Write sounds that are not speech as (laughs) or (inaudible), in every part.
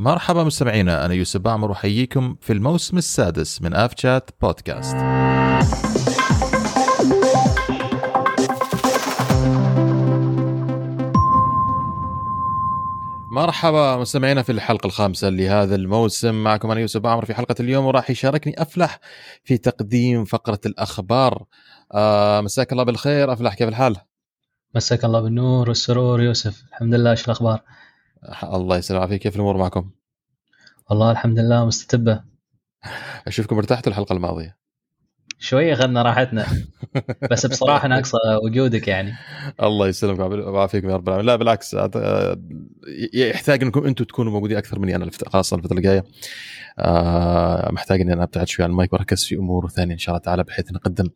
مرحبا مستمعينا أنا يوسف بعمر احييكم في الموسم السادس من آف شات بودكاست. مرحبا مستمعينا في الحلقة الخامسة لهذا الموسم معكم أنا يوسف بعمر في حلقة اليوم وراح يشاركني أفلح في تقديم فقرة الأخبار آه مساك الله بالخير أفلح كيف الحال؟ مساك الله بالنور والسرور يوسف الحمد لله إيش الأخبار؟ الله يسلم عليك كيف الأمور معكم؟ والله الحمد لله مستتبه أشوفكم ارتحتوا الحلقة الماضية. شوية اخذنا راحتنا. (laughs) بس بصراحة ناقصة وجودك يعني. الله يسلمك ويعافيكم يا رب العالمين. لا بالعكس آه، يحتاج انكم أنتم تكونوا موجودين أكثر مني أنا خاصة الفترة الجاية. آه، محتاج إني أنا أبتعد شوي عن المايك وأركز في أمور ثانية إن شاء الله تعالى بحيث نقدم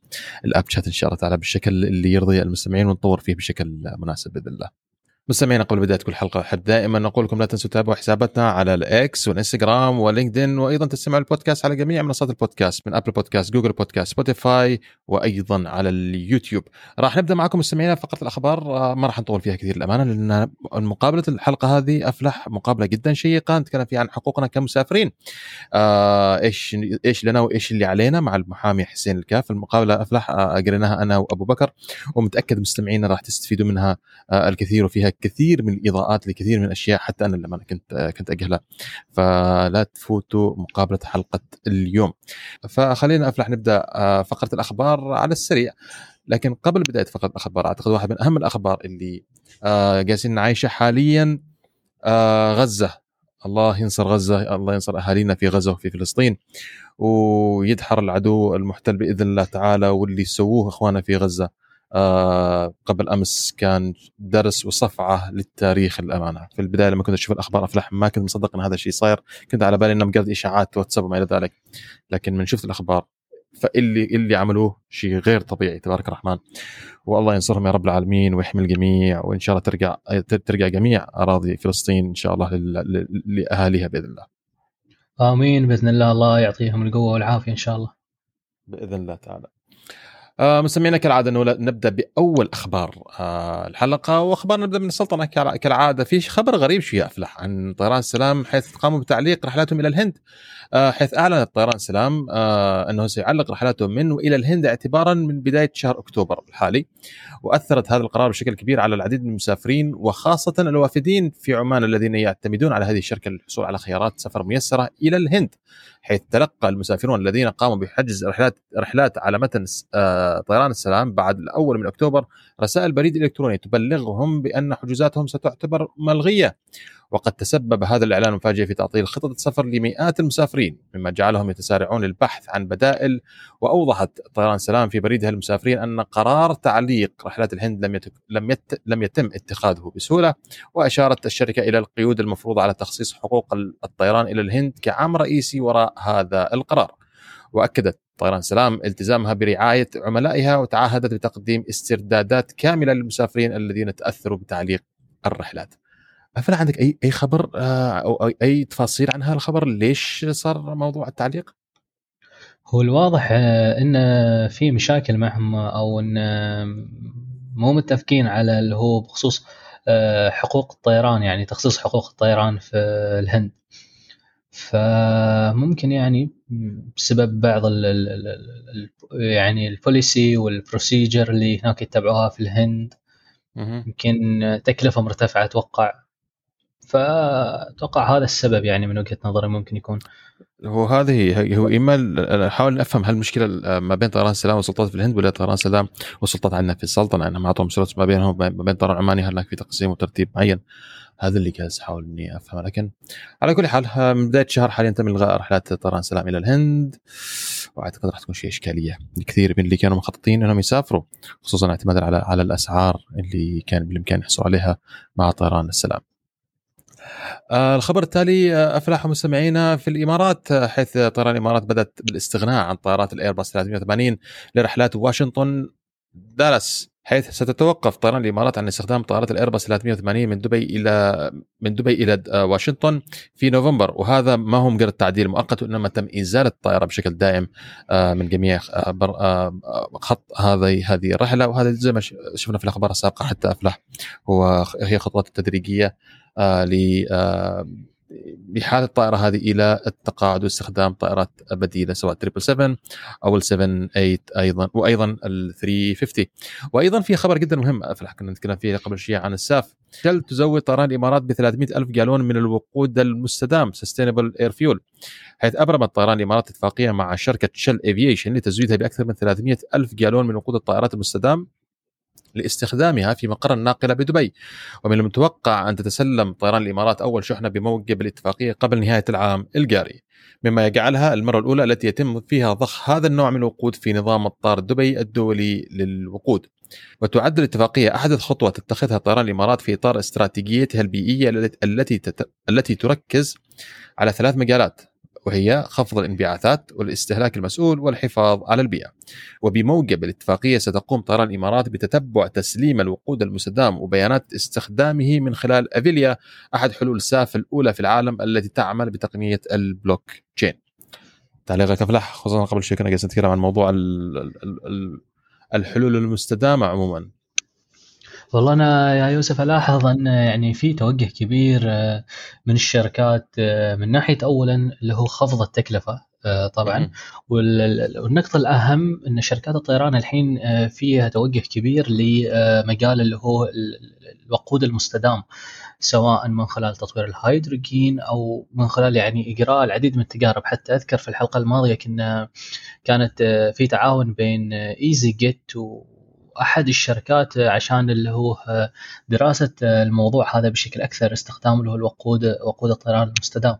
الأب شات إن شاء الله تعالى بالشكل اللي يرضي المستمعين ونطور فيه بشكل مناسب بإذن الله. مستمعينا قبل بداية كل حلقة احب دائما نقول لكم لا تنسوا تتابعوا حساباتنا على ال X والإنستغرام وال LinkedIn وأيضا تستمعوا البودكاست على جميع منصات البودكاست من Apple Podcast Google Podcast Spotify وأيضا على اليوتيوب. راح نبدأ معكم مستمعينا فقره الأخبار آه، ما راح نطول فيها كثير الامانه لأن مقابلة الحلقة هذه أفلح مقابلة جدا شيقة نتكلم فيها عن حقوقنا كمسافرين. آه إيش إيش لنا وإيش اللي علينا مع المحامي حسين الكاف. المقابلة أفلح آه أجريناها أنا وأبو بكر ومتأكد مستمعينا راح تستفيدوا منها آه الكثير وفيها كثير من الإضاءات لكثير من الأشياء حتى أنا لما كنت كنت أجهلها. فلا تفوتوا مقابلة حلقة اليوم. فخلينا أفلح نبدأ آه، فقرة الأخبار على السريع. لكن قبل بداية فقرة الأخبار أعتقد واحد من أهم الأخبار اللي آه، جالسين نعيشها حاليا آه، غزة. الله ينصر غزة الله ينصر أهالينا في غزة وفي فلسطين. ويدحر العدو المحتل بإذن الله تعالى واللي سووه اخواننا في غزة. آه قبل أمس كان درس وصفعة للتاريخ الامانه في البداية لما كنت أشوف الأخبار أفلح ما كنت مصدق إن هذا الشيء صاير كنت على بالي انه مجرد إشاعات واتساب وما إلى ذلك لكن من شفت الأخبار فاللي اللي عملوه شيء غير طبيعي تبارك الرحمن والله ينصرهم يا رب العالمين ويحمي الجميع وإن شاء الله ترجع ترجع جميع أراضي فلسطين إن شاء الله لأهاليها بإذن الله. آمين بإذن الله الله يعطيهم القوة والعافية إن شاء الله. بإذن الله تعالى. آه مستمعينا كالعادة نبدأ بأول أخبار آه الحلقة. وأخبار نبدأ من السلطنة كالعادة. في خبر غريب شوي أفلح عن طيران السلام حيث قاموا بتعليق رحلاتهم إلى الهند آه حيث أعلنت طيران السلام أنه سيعلق رحلاته من وإلى الهند اعتبارا من بداية شهر أكتوبر الحالي. وأثرت هذا القرار بشكل كبير على العديد من المسافرين وخاصة الوافدين في عمان الذين يعتمدون على هذه الشركة للحصول على خيارات سفر ميسرة إلى الهند. حيث تلقى المسافرون الذين قاموا بحجز رحلات رحلات على متن آه، طيران السلام بعد الأول من أكتوبر رسائل بريد إلكتروني تبلغهم بأن حجوزاتهم ستعتبر ملغية. وقد تسبب هذا الإعلان المفاجئ في تعطيل خطط السفر لمئات المسافرين مما جعلهم يتسارعون للبحث عن بدائل وأوضحت طيران سلام في بريدها للمسافرين أن قرار تعليق رحلات الهند لم يتك... لم يت... لم يتم اتخاذه بسهولة وأشارت الشركة إلى القيود المفروضه على تخصيص حقوق الطيران إلى الهند كعامل رئيسي وراء هذا القرار. وأكدت طيران سلام التزامها برعاية عملائها وتعهدت بتقديم استردادات كاملة للمسافرين الذين تأثروا بتعليق الرحلات. هل عندك اي أي خبر آه، أو اي تفاصيل عن هذا الخبر؟ ليش صار موضوع التعليق؟ هو الواضح آه، إن في مشاكل معهم أو إن مو متفقين على اللي هو بخصوص آه، حقوق الطيران يعني تخصيص حقوق الطيران في الهند. فممكن يعني بسبب بعض ال ال يعني policy وال procedure اللي هناك يتبعوها في الهند يمكن تكلفة مرتفعة أتوقع. فأتوقع هذا السبب يعني من وجهة نظري ممكن يكون. هو هذه هو إما أحاول أفهم هل المشكلة ما بين طيران السلام والسلطات في الهند ولا طيران السلام والسلطات عندنا في السلطنه انهم اعطوا شروط ما بينهم ما بين طيران عماني هل في تقسيم وترتيب معين؟ هذا اللي جالس أحاول إني افهمه لكن على كل حال من بداية الشهر حاليا تم إلغاء رحلات طيران السلام إلى الهند وأعتقد راح تكون شيء إشكالية لكثير من اللي كانوا مخططين إنهم يسافروا خصوصا اعتمادا على على الأسعار اللي كان بالامكان يحصلوا عليها مع طيران السلام. آه الخبر التالي آه أفلاح مستمعينا في الإمارات آه، حيث طيران الإمارات بدأت بالاستغناء عن طائرات الايرباص 380 لرحلات واشنطن دالاس. حيث ستتوقف طيران الإمارات عن استخدام طائرات الايرباص 380 من دبي إلى من دبي إلى آه، واشنطن في نوفمبر. وهذا ما هو مجرد تعديل مؤقت وانما تم ازاله الطائرة بشكل دائم من جميع خط هذه هذه الرحلة. وهذا زي ما شفنا في الأخبار السابقة حتى أفلح. هو هي خطوات تدريجية آه، ل آه، بحاله الطائرة هذه إلى التقاعد واستخدام طائرات بديله سواء 777 أو ال 78 أيضا وأيضا ال 350 وأيضا في خبر جدا مهم كنا نتكلم فيه قبل شوية عن ال SAF. Shell تزود طيران الإمارات ب 300 ألف جالون من الوقود المستدام sustainable air fuel حيث أبرمت طيران الإمارات اتفاقيه مع شركة Shell Aviation لتزويدها بأكثر من 300 ألف جالون من وقود الطائرات المستدام. لاستخدامها في مقر الناقلة بدبي. ومن المتوقع أن تتسلم طيران الإمارات أول شحنة بموجب الاتفاقية قبل نهاية العام الجاري. مما يجعلها المرة الأولى التي يتم فيها ضخ هذا النوع من الوقود في نظام مطار دبي الدولي للوقود. وتعد الاتفاقية أحدث خطوة تتخذها طيران الإمارات في إطار استراتيجيتها البيئية التي التي تركز على ثلاث مجالات وهي خفض الانبعاثات والاستهلاك المسؤول والحفاظ على البيئة. وبموجب الاتفاقية ستقوم طيران الإمارات بتتبع تسليم الوقود المستدام وبيانات استخدامه من خلال أفيليا أحد حلول ساف الأولى في العالم التي تعمل بتقنية البلوك تشين. تعليقك أفلح خصوصا قبل شوي كنا جالسين نتكلم عن موضوع الحلول المستدامة عموما. والله أنا يا يوسف ألاحظ أن يعني في توجه كبير آه، من الشركات آه، من ناحية اولا اللي هو خفض التكلفة آه، طبعا. والنقطة الأهم أن شركات الطيران الحين فيها توجه كبير لمجال اللي هو الوقود المستدام سواء من خلال تطوير الهيدروجين أو من خلال يعني إجراء العديد من التجارب. حتى أذكر في الحلقة الماضية كنا كانت في تعاون بين ايزي جيت أحد الشركات عشان اللي هو دراسة الموضوع هذا بشكل أكثر استخدام اللي هو الوقود وقود الطيران المستدام.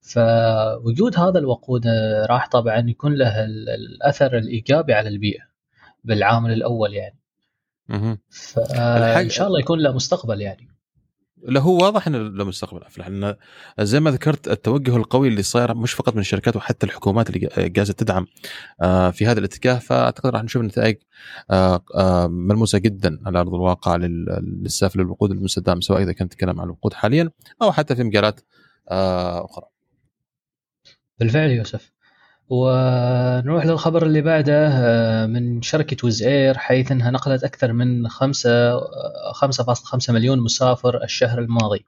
فوجود هذا الوقود راح طبعا يكون له الأثر الإيجابي على البيئة بالعامل الأول يعني. فإن شاء الله يكون له مستقبل يعني. لا هو واضح إنه له مستقبل. افلح لأن زي ما ذكرت التوجه القوي اللي صاير مش فقط من الشركات وحتى الحكومات اللي جالسة تدعم آه، في هذا الاتجاه. فأعتقد راح نشوف نتائج آه، آه، ملموسة جدا على أرض الواقع للساف للوقود المستدام سواء إذا كنت تتكلم عن الوقود حاليا أو حتى في مجالات أخرى. بالفعل يوسف. ونروح للخبر اللي بعده آه، من شركة ويز إير حيث إنها نقلت أكثر من 5 5.5 مليون مسافر الشهر الماضي.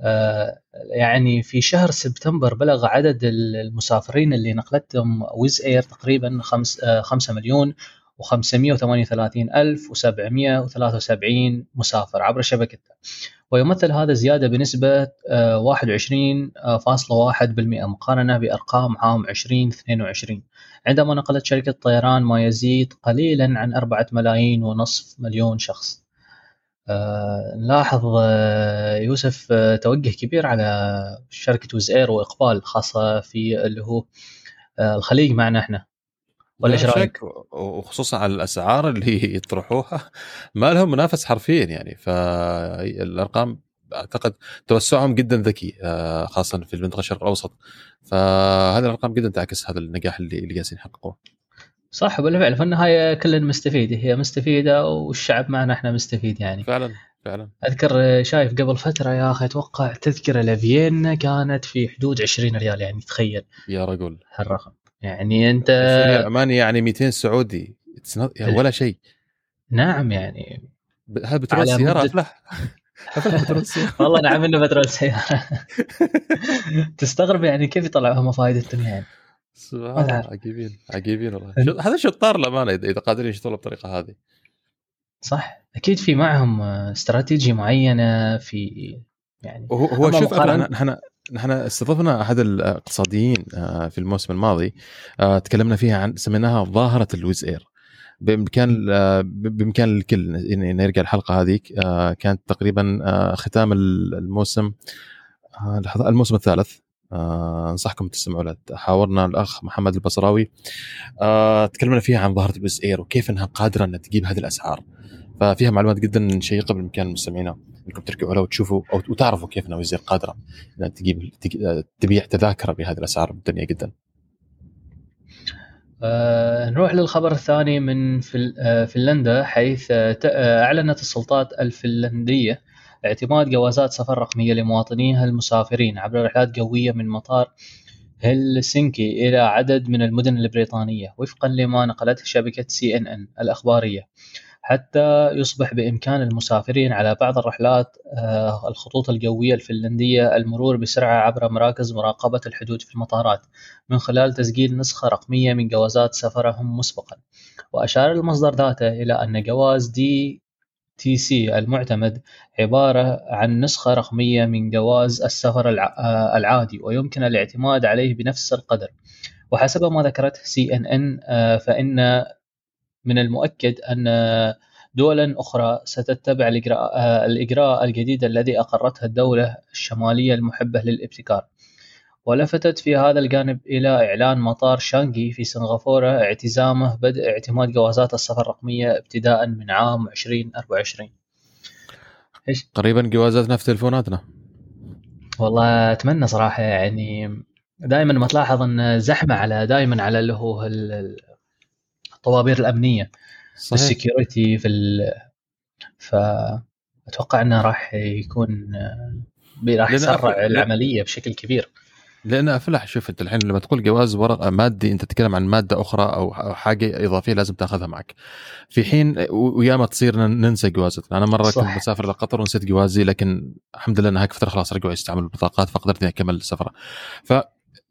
آه، يعني في شهر سبتمبر بلغ عدد المسافرين اللي نقلتهم ويز إير تقريبا 5 مليون و533773 مسافر عبر شبكتها. ويمثل هذا زيادة بنسبة 21.1% آه، مقارنة بأرقام عام 2022 عندما نقلت شركة طيران ما يزيد قليلا عن 4 ملايين ونصف مليون شخص. آه، نلاحظ آه، يوسف توجه كبير على شركة ويز اير وإقبال خاصة في اللي هو الخليج معنا إحنا. ولا إيش رأيك؟ وخصوصا على الأسعار اللي (laughs) يطرحوها ما لهم منافس حرفيا يعني فالارقام أعتقد توسعهم جدا ذكي آه، خاصه في المنطقة الشرق الأوسط فهذه الأرقام جدا تعكس هذا النجاح اللي اللي جالسين يحققوه. صح بالفعل في النهاية كلنا مستفيد هي مستفيدة والشعب معنا إحنا مستفيد يعني. فعلا فعلا أذكر شايف قبل فترة يا أخي أتوقع تذكرة لفيينا كانت في حدود 20 ريال يعني تخيل. يا رجل هالرقم. يعني انت عماني يعني 200 سعودي. يعني ولا شيء. نعم يعني هذا بترول سيارة؟ افلح (laughs) (laughs) والله نعم إنه بترول سيارة. (laughs) تستغرب يعني كيف يطلعوها مفايد الدنيا يعني. سبحان الله عجيبين عجيبين والله. هذا شطار الأمانة اذا قادرين يشتغلوا بالطريقة هذه؟ صح. أكيد في معهم استراتيجيه معينة في يعني. هو, هو شوف إحنا نحن استضفنا احد الاقتصاديين آه، في الموسم الماضي آه، تكلمنا فيها عن سميناها ظاهرة الويز إير. بإمكان آه، بإمكان الكل ان يرجع الحلقة هذيك كانت تقريبا ختام الموسم الموسم الثالث. أنصحكم تستمعوا له. حاورنا الأخ محمد البصراوي. تكلمنا فيها عن ظاهرة الويز إير وكيف إنها قادرة إنها تجيب هذه الأسعار. ففيها معلومات جدا شيقة بالامكان المستمعين إنكم ترجعوا لها وتشوفوا أو وتعرفوا كيف انه يصير قادرة إنها تجيب تبيع تذاكر بهذه الأسعار الدنيا جدا. آه نروح للخبر الثاني من آه، فنلندا حيث آه، آه، أعلنت السلطات الفنلندية اعتماد جوازات سفر رقمية لمواطنيها المسافرين عبر رحلات جويه من مطار هلسنكي إلى عدد من المدن البريطانية وفقا لما نقلته شبكة سي إن إن الأخبارية. حتى يصبح بإمكان المسافرين على بعض الرحلات الخطوط الجوية الفنلندية المرور بسرعة عبر مراكز مراقبة الحدود في المطارات. من خلال تسجيل نسخة رقمية من جوازات سفرهم مسبقًا، وأشار المصدر ذاته إلى أن جواز DTC المعتمد عبارة عن نسخة رقمية من جواز السفر العادي ويمكن الاعتماد عليه بنفس القدر. وحسب ما ذكرته CNN فإن من المؤكد أن دولا أخرى ستتبع الإجراء الجديد الذي أقرته الدولة الشمالية المحبة للابتكار. ولفتت في هذا الجانب إلى إعلان مطار شانغي في سنغافورة اعتزامه بدء اعتماد جوازات السفر الرقمية ابتداء من عام 2024 إيش؟ قريبا جوازاتنا في تلفوناتنا والله أتمنى صراحة يعني دائما ما تلاحظ إن زحمة على دائما على اللي هو الطوابير الأمنية صحيح. السكيورتي في ال... فأتوقع إنه راح يكون راح يسرع العملية بشكل كبير. لأن أفلح شوف أنت الحين لما تقول جواز ورق مادي أنت تتكلم عن مادة أخرى أو حاجة إضافية لازم تأخذها معك. في حين وياما تصير ننسى جوازاتنا أنا مرة صح. كنت مسافر لقطر ونسيت جوازي لكن الحمد لله إنها فتره خلاص رجعوا يستعملوا البطاقات فقدرت إني أكمل السفرة. ف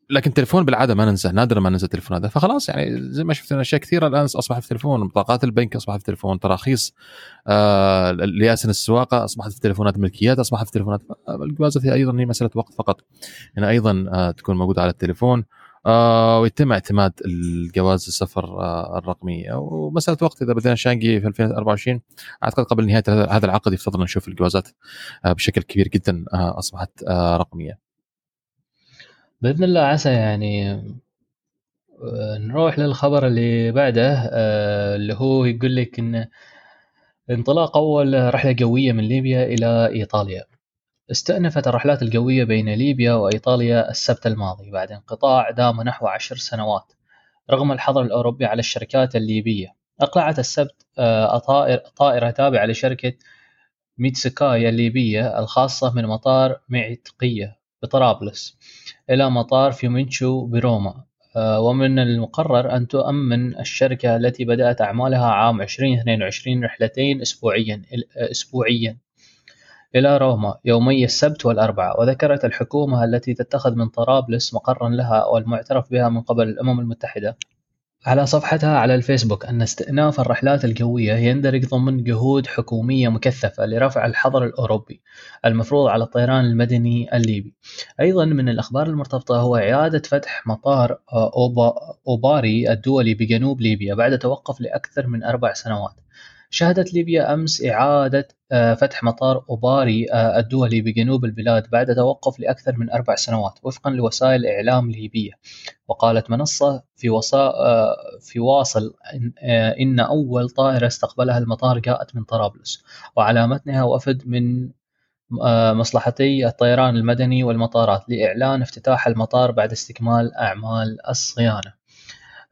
لكن التليفون بالعادة ما ننسى نادرا ما ننسى التليفون هذا. فخلاص يعني زي ما شفت أشياء كثيرة الآن اصبحت في التليفون بطاقات البنك اصبحت في التليفون تراخيص آه لياسن السواقة أصبحت في تليفونات ملكيات أصبحت في تليفونات الجوازات هي أيضا هي مسألة وقت فقط. يعني أيضا آه تكون موجودة على التليفون آه ويتم اعتماد الجواز السفر آه الرقمي. ومسألة وقت إذا بدينا شانجي في 2024 أعتقد قبل نهاية هذا العقد يفترض نشوف الجوازات آه بشكل كبير جدا آه أصبحت آه رقمية. بإذن الله عسى يعني آه، نروح للخبر اللي بعده آه، اللي هو يقول لك إن انطلاق أول رحلة جويه من ليبيا إلى إيطاليا. استأنفت الرحلات الجوية بين ليبيا وإيطاليا السبت الماضي بعد انقطاع دام نحو عشر سنوات رغم الحظر الأوروبي على الشركات الليبية. أقلعت السبت آه، طائرة تابعة لشركة ميد سكاي الليبية الخاصة من مطار معيتيقة بطرابلس. إلى مطار فيوميتشينو بروما. آه، ومن المقرر أن تؤمن الشركة التي بدأت أعمالها عام 2022 رحلتين أسبوعيا أسبوعيا. إلى روما يومي السبت والأربعاء. وذكرت الحكومة التي تتخذ من طرابلس مقرا لها والمعترف بها من قبل الأمم المتحدة. على صفحتها على الفيسبوك أن استئناف الرحلات الجوية يندرج ضمن جهود حكومية مكثفة لرفع الحظر الأوروبي المفروض على الطيران المدني الليبي. أيضا من الأخبار المرتبطة هو إعادة فتح مطار أوبا أوباري الدولي بجنوب ليبيا بعد توقف لأكثر من أربع سنوات. شهدت ليبيا أمس إعادة آه، فتح مطار أوباري آه، الدولي بجنوب البلاد بعد توقف لأكثر من أربع سنوات وفقا لوسائل إعلام ليبية وقالت منصة في, وصا آه، في واصل إن أول طائرة استقبلها المطار جاءت من طرابلس. وعلى متنها وفد من مصلحتي الطيران المدني والمطارات لإعلان افتتاح المطار بعد استكمال أعمال الصيانة.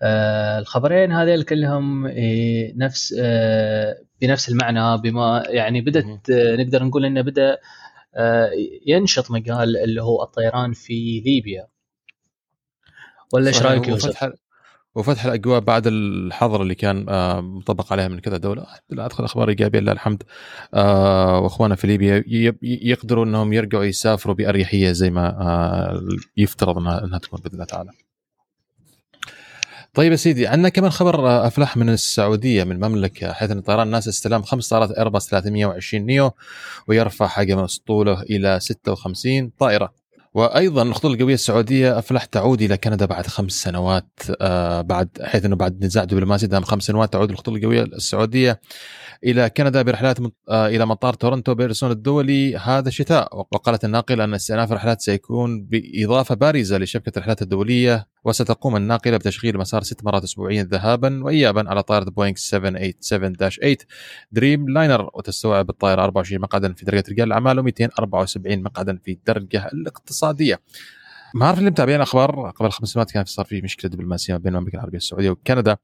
الخبرين هذيل كلهم إيه، نفس آه، بنفس المعنى بما يعني بدأت آه، نقدر نقول إنه بدأ ينشط مجال اللي هو الطيران في ليبيا ولا إيش رأيك يوسف؟ وفتح الأجواء بعد الحظر اللي كان مطبق عليها من كذا دولة أدخل أخبار إيجابية لله الحمد واخواننا في ليبيا يقدروا إنهم يرجعوا يسافروا بأريحية زي ما يفترض إنها تكون بإذن الله تعالى. طيب يا سيدي عندنا كمان خبر آه، أفلح من السعودية من المملكه حيث إن طيران ناس استلام خمس طائرات إيرباص 320 نيو ويرفع حجم اسطوله إلى 56 طائرة. وأيضا الخطوط الجوية السعودية أفلح تعود إلى كندا بعد خمس سنوات آه بعد حيث إنه بعد نزاع دبلوماسي دام خمس سنوات تعود الخطوط الجوية السعودية إلى كندا برحلات آه إلى مطار تورنتو بيرسون الدولي هذا الشتاء وقالت الناقله أن استئناف الرحلات سيكون بإضافة بارزة لشبكة الرحلات الدولية وستقوم الناقلة بتشغيل مسار ست مرات اسبوعيا ذهابا وايابا على طائرة بوينغ 787-8 دريم لاينر وتستوعب الطائرة 24 مقعدا في درجة رجال الأعمال و274 مقعدا في الدرجه الاقتصادية. ما أعرف اللي متابعين أخبار قبل خمس سنوات كان صار في مشكلة دبلوماسيه بين المملكة العربية السعودية وكندا.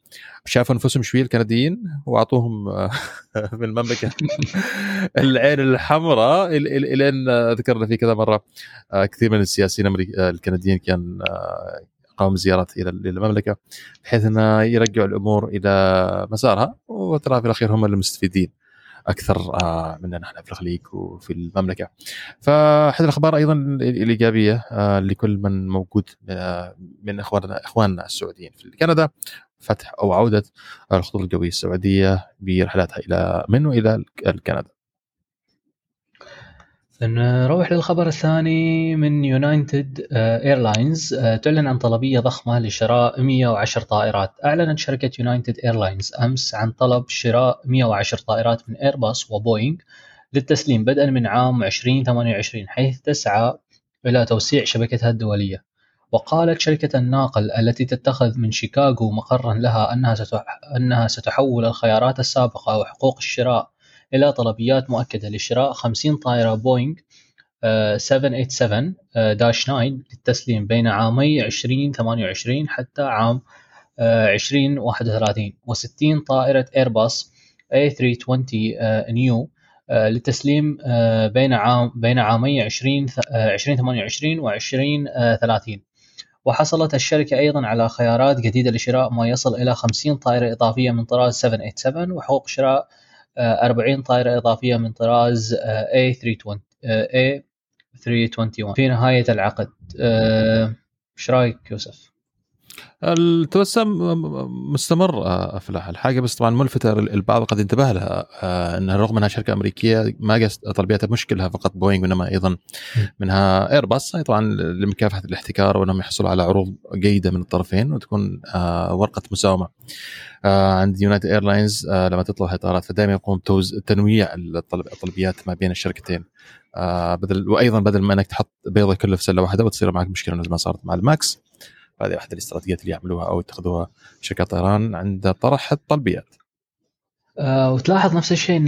شافوا أنفسهم شوية الكنديين وأعطوهم (laughs) من المملكة (laughs) العين الحمراء الين ذكرنا في كذا مرة آه، كثير من السياسيين الكنديين كان آه، قام زيارات إلى المملكه بحيث أنه يرجعوا الأمور إلى مسارها. وترى في الأخير هم المستفيدين. أكثر آه، مننا نحن في الخليج وفي المملكة. فاحد الأخبار أيضا الإيجابية آه، لكل من موجود آه، من إخواننا إخواننا السعوديين في كندا فتح أو عودة الخطوط الجوية السعودية برحلاتها إلى من والى كندا. نروح للخبر الثاني من يونايتد ايرلاينز تعلن عن طلبية ضخمة لشراء 110 طائرات. أعلنت شركة يونايتد ايرلاينز أمس عن طلب شراء 110 طائرات من ايرباص وبوينغ للتسليم بدءا من عام 2028 حيث تسعى إلى توسيع شبكتها الدولية. وقالت شركة الناقل التي تتخذ من شيكاغو مقرا لها أنها أنها ستحول الخيارات السابقة وحقوق الشراء إلى طلبيات مؤكدة لشراء 50 طائرة بوينغ 787 9 للتسليم بين عامي 2028 حتى عام 2031 و60 طائرة إيرباص A320 نيو للتسليم بين عام بين عامي 20 2028 و 2030 وحصلت الشركة أيضا على خيارات جديدة لشراء ما يصل إلى 50 طائرة إضافية من طراز 787 وحقوق شراء 40 طائرة إضافية من طراز A320 A321 في نهاية العقد إيش رأيك يوسف؟ التوسع مستمر أفلاح. الحاجة بس طبعا ملفتة البعض قد انتبه لها إنها رغم إنها شركة أمريكية ما قست طلبياتها مش كلها فقط بوينغ وإنما أيضا منها ايرباص طبعا لمكافحة الاحتكار وإنهم يحصلوا على عروض جيدة من الطرفين وتكون ورقة مساومة. عند يونايتد ايرلاينز لما تطلب الطائرات فدائما يقوم تنويع الطلبيات ما بين الشركتين. بدل وأيضا بدل ما إنك تحط بيضك كلها في سلة واحدة وتصير معك مشكلة مثل ما صارت مع الماكس. هذه احد الاستراتيجيات اللي يعملوها أو يتخذوها شركات طيران عند طرح الطلبيات. أه وتلاحظ نفس الشيء إن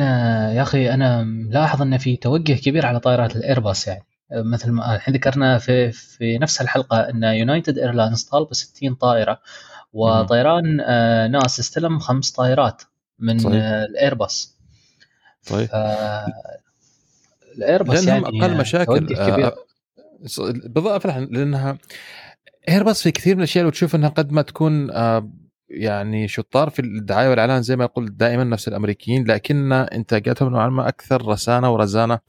يا أخي أنا ملاحظ إن في توجه كبير على طائرات الإيرباص يعني. مثل ما الحين ذكرنا في في نفس الحلقة إن يونايتد ايرلاينز طالبة 60 طائرة وطيران آه ناس استلم خمس طائرات من صحيح. آه الايرباص طيب الإيرباص يعني أقل مشاكل آه بالضبط لأنها ايرباص في كثير من الأشياء لو تشوف إنها قد ما تكون آه يعني شطار في الدعاية والإعلان زي ما يقول دائما نفس الأمريكيين لكن إنتاجاتهم نوعا ما أكثر رصانة ورزانة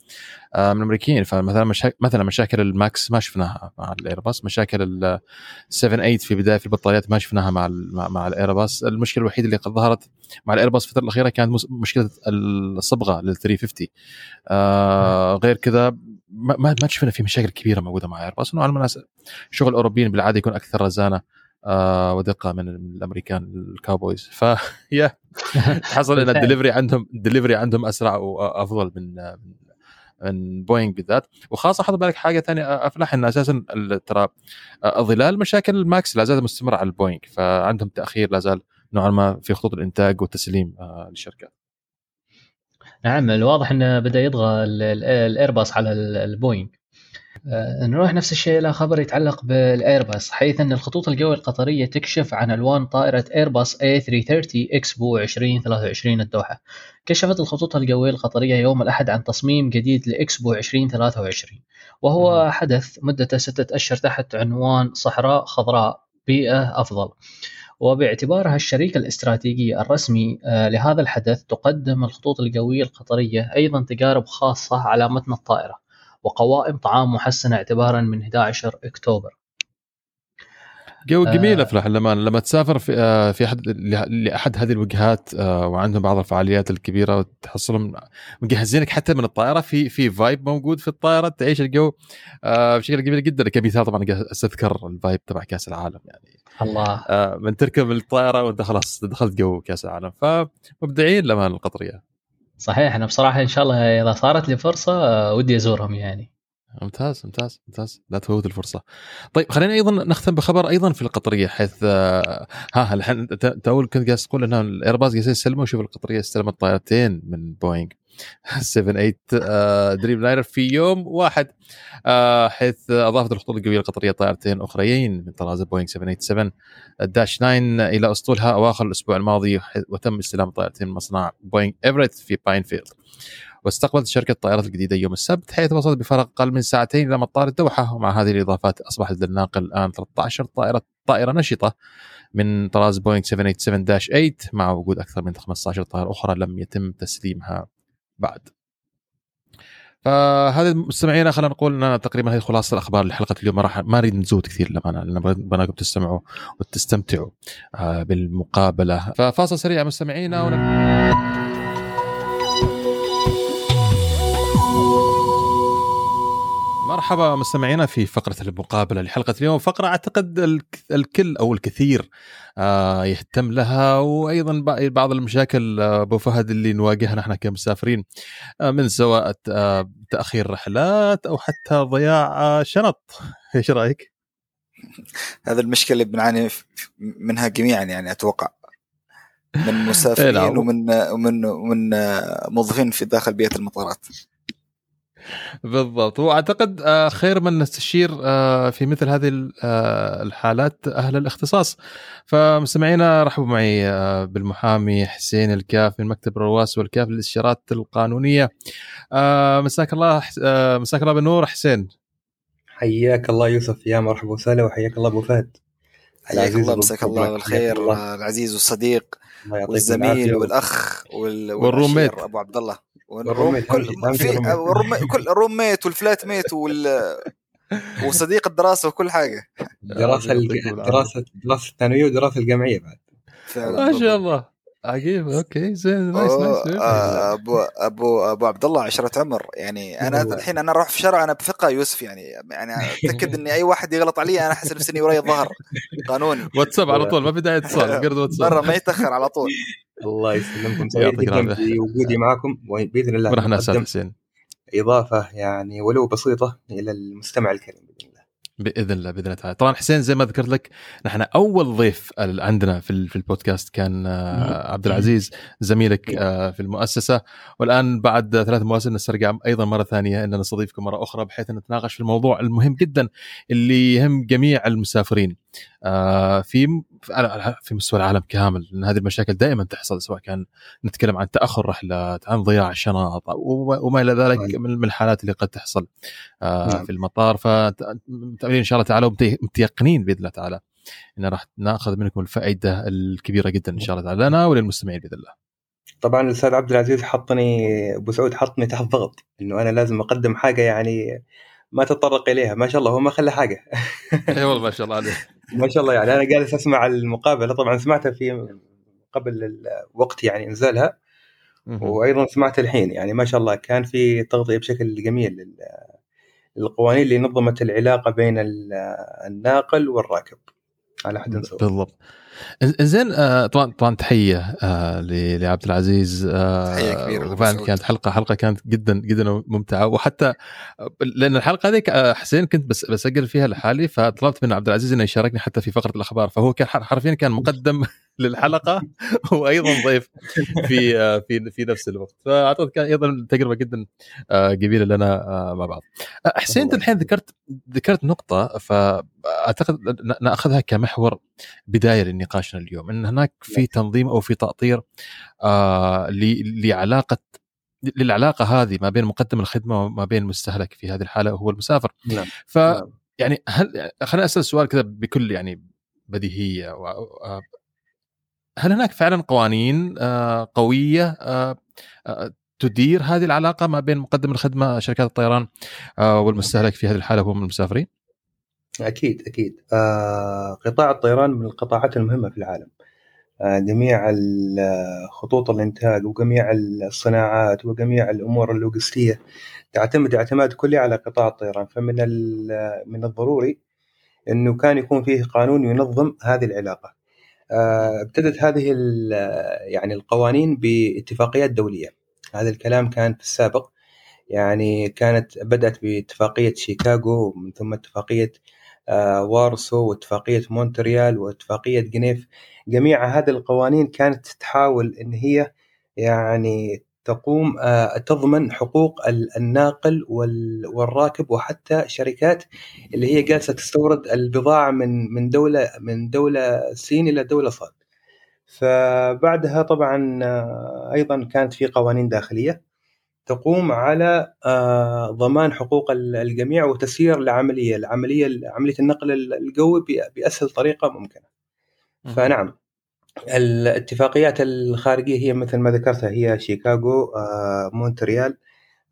آه من الأمريكيين. فمثلا مشا... مثلا مشاكل الماكس ما شفناها مع الايرباص مشاكل ال 7 8 في بداية في البطاريات ما شفناها مع ال... مع, مع الايرباص المشكلة الوحيدة اللي قد ظهرت مع الايرباص الفترة الأخيرة كانت مشكلة الصبغة لل 350 آه غير كذا ما ما شفنا في مشاكل كبيرة موجودة مع ايرباص نوعا ما شغل الاوروبيين بالعادة يكون أكثر رزانة آه ودقة من الأمريكان ال cowboys فيا حصل إن الدليفري عندهم الدليفري عندهم أسرع وافضل من من بوينغ بالذات. وخاصة حط بالك حاجة ثانية أفلح إن أساسا ترى ظلال مشاكل الماكس لا زالت مستمرة على البوينغ فعندهم تأخير لا زال نوعا ما في خطوط الإنتاج والتسليم للشركات. نعم الواضح إنه بدأ يطغى الايرباص على البوينغ آه، نروح نفس الشيء إلى خبر يتعلق بالإيرباص حيث أن الخطوط الجوية القطرية تكشف عن ألوان طائرة إيرباص A330 إكسبو 2023 الدوحة. كشفت الخطوط الجوية القطرية يوم الأحد عن تصميم جديد لإكسبو 2023 وهو حدث مدته ستة أشهر تحت عنوان صحراء خضراء بيئة أفضل. وباعتبارها الشريك الاستراتيجي الرسمي آه، لهذا الحدث تقدم الخطوط الجوية القطرية أيضا تجارب خاصة على متن الطائرة وقوائم طعام محسنة اعتبارا من 11 أكتوبر. جو جميل أفلح لما لما تسافر في آه، في أحد لأحد هذه الوجهات آه، وعندهم بعض الفعاليات الكبيرة وتحصلهم مجهزينك حتى من الطائرة. في في vibe موجود في الطائرة تعيش الجو آه، بشكل جميل جدا. كمثال طبعا أستذكر ال vibe تبع كأس العالم يعني. الله. من تركب الطائرة وأنت خلاص دخلت جو كأس العالم. فمبدعين لما القطرية. صحيح أنا بصراحة إن شاء الله إذا صارت لي فرصة آه، ودي أزورهم يعني. ممتاز ممتاز ممتاز. لا تفوت الفرصة. طيب خلينا أيضا نختم بخبر أيضا في القطرية حيث آه، ها الحين تو كنت قاعد تقول ان الايرباص قاعدين يسلموا شوف القطرية استلمت طائرتين من بوينغ. (laughs) 7 8 دريم لاينر في يوم واحد. آه، حيث أضافت الخطوط الجوية القطرية طائرتين أخريين من طراز بوينغ 787 dash 9 إلى أسطولها أواخر الأسبوع الماضي وتم استلام طائرتين من مصنع بوينغ إيفريت في باينفيلد. واستقبلت شركة الطائرات الجديدة يوم السبت حيث وصلت بفرق أقل من ساعتين إلى مطار الدوحة. ومع هذه الإضافات أصبحت للناقل الآن 13 طائرة طائرة نشطة من طراز بوينغ 787 8 مع وجود أكثر من 15 طائرة أخرى لم يتم تسليمها بعد. فهذا مستمعينا خلينا نقول إن تقريبا هذه خلاصة الأخبار لحلقة اليوم. ما راح ما نريد نزود كثير للأمانة لأن بناكم تستمعوا وتستمتعوا آه، بالمقابلة. ففاصل سريع مستمعينا ونك... مرحبا مستمعينا في فقرة المقابلة لحلقة اليوم فقرة أعتقد الكل أو الكثير آه، يهتم لها وأيضا بعض المشاكل آه، أبو فهد اللي نواجهها نحن كمسافرين آه، من سواء تأخير رحلات أو حتى ضياع شنط (laughs) إيش رأيك؟ هذا المشكلة اللي بنعاني منها جميعا يعني أتوقع من مسافرين إيه، نعم. ومن ومن ومن موظفين في داخل بيئة المطارات بالضبط. وأعتقد آه، خير من نستشير آه، في مثل هذه آه، الحالات أهل الاختصاص. فمستمعينا رحبوا معي بالمحامي حسين الكاف من مكتب رواس والكاف للاستشارات القانونية. مساك الله مساك الله بالنور حسين. حياك الله يوسف يا مرحبا وسهلا وحياك الله أبو فهد. حياك الله مساك الله بالخير العزيز والصديق والزميل والأخ والروميت أبو عبد الله. والروميت كل في كل الروميت والفلات ميت وال وصديق الدراسة وكل حاجة. دراسة دراسة دراسة الثانوية ودراسة الجامعية بعد. ما شاء الله. عجيب okay زين nice nice آه، أبو أبو أبو عبد الله عشرة عمر. يعني أنا الحين أنا أروح في شارع أنا بثقة يوسف يعني يعني أتأكد إني أي واحد يغلط علي أنا أحس نفسي إني وراي الظهر قانوني. واتساب على طول ما في داعي اتصال (laughs) قروب واتساب. مره ما يتأخر على طول. (laughs) الله يسلمكم سعيد جدا بوجودي معكم وبإذن الله ورحنا أستاذ حسين. إضافة يعني ولو بسيطة إلى المستمع الكريم. باذن بإذن الله بإذن الله تعالى. طبعا حسين زي ما ذكرت لك نحن أول ضيف عندنا في في البودكاست كان آه، عبد العزيز زميلك آه، في المؤسسة. والآن بعد ثلاث مواسم نسترجع أيضا مرة ثانية إن نستضيفكم مرة أخرى بحيث نتناقش في الموضوع المهم جدا اللي يهم جميع المسافرين. في في مستوى العالم كامل لأن هذه المشاكل دائما تحصل سواء كان نتكلم عن تأخر رحلات عن ضياع شنط وما إلى ذلك من الحالات اللي قد تحصل نعم. في المطار فمتاملين إن شاء الله تعالى ومتيقنين بإذن الله تعالى إن راح نأخذ منكم الفائدة الكبيرة جدا إن شاء الله تعالى لنا وللمستمعين بإذن الله. طبعا الأستاذ عبد العزيز حطني أبو سعود حطني تحت ضغط إنه أنا لازم أقدم حاجة يعني ما تطرق إليها ما شاء الله هو ما خلى حاجة اي والله ما شاء الله عليه (laughs) ما شاء الله يعني. أنا جالس أسمع المقابلة. طبعا سمعتها في قبل الوقت يعني إنزالها. وأيضا سمعت الحين يعني. ما شاء الله كان في تغطية بشكل جميل للقوانين اللي نظمت العلاقة بين الناقل والراكب. على حد سواء بالضبط. زين آه، طبعا طبعا تحية آه، لعبد العزيز آه، تحية كبيرة كانت حلقة حلقة كانت جدا جدا ممتعة. وحتى لأن الحلقة هذيك حسين كنت بس بسجل فيها لحالي فطلبت من عبد العزيز إنه يشاركني حتى في فقرة الأخبار. فهو كان حرفيا كان مقدم للحلقة (laughs) وأيضا ضيف في في في نفس الوقت. فأعتقد كان أيضا تجربة جدا جميلة لنا مع بعض. حسين أنت الحين ذكرت ذكرت نقطة فأعتقد نأخذها كمحور بداية لنقاشنا اليوم. إن هناك في تنظيم أو في تأطير آه لعلاقة للعلاقة هذه ما بين مقدم الخدمة وما بين المستهلك في هذه الحالة وهو المسافر. نعم. ف نعم. يعني هل خليني أسأل سؤال كذا بكل يعني بديهية آه، هل هناك فعلا قوانين آه، قوية آه، تدير هذه العلاقة ما بين مقدم الخدمة شركات الطيران والمستهلك في هذه الحالة هم المسافرين؟ أكيد أكيد. آه قطاع الطيران من القطاعات المهمة في العالم. آه جميع خطوط الإنتاج وجميع الصناعات وجميع الأمور اللوجستية تعتمد اعتماد كلي على قطاع الطيران. فمن من الضروري إنه كان يكون فيه قانون ينظم هذه العلاقة. آه، ابتدت هذه يعني القوانين باتفاقيات دولية. هذا الكلام كان في السابق. يعني كانت بدأت باتفاقية شيكاغو ومن ثم اتفاقية آه، وارسو واتفاقية مونتريال واتفاقية جنيف. جميع هذه القوانين كانت تحاول إن هي يعني تقوم آه، تضمن حقوق الناقل والراكب وحتى شركات اللي هي جالسة تستورد البضاعة من من دولة من دولة سين إلى دولة صاد. فبعدها طبعا آه، أيضا كانت في قوانين داخلية تقوم على آه، ضمان حقوق الجميع وتسيير العملية، العملية عملية النقل الجوي بأسهل طريقة ممكنة. فنعم الاتفاقيات الخارجية هي مثل ما ذكرتها هي شيكاغو آه، مونتريال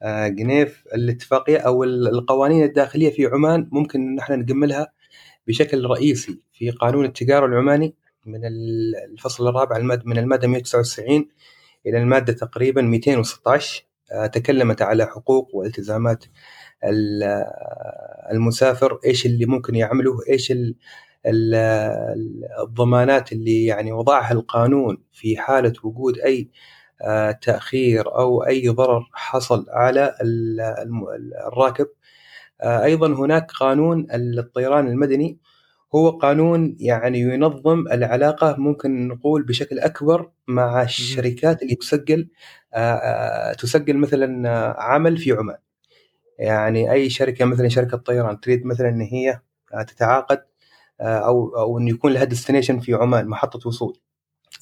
آه، جنيف. الاتفاقية أو القوانين الداخلية في عمان ممكن نحن نجملها بشكل رئيسي في قانون التجارة العماني من الفصل الرابع من المادة 199 إلى المادة تقريبا 216 آه، تكلمت على حقوق والتزامات المسافر إيش اللي ممكن يعمله إيش الضمانات اللي يعني وضعها القانون في حالة وجود أي آه، تأخير أو أي ضرر حصل على الراكب. آه، أيضا هناك قانون الطيران المدني. هو قانون يعني ينظم العلاقة ممكن نقول بشكل أكبر مع الشركات اللي تسجل آه، تسجل مثلا عمل في عمان. يعني أي شركة مثلا شركة طيران تريد مثلا إن هي تتعاقد أو أو انه يكون لها ديستنيشن في عمان محطة وصول.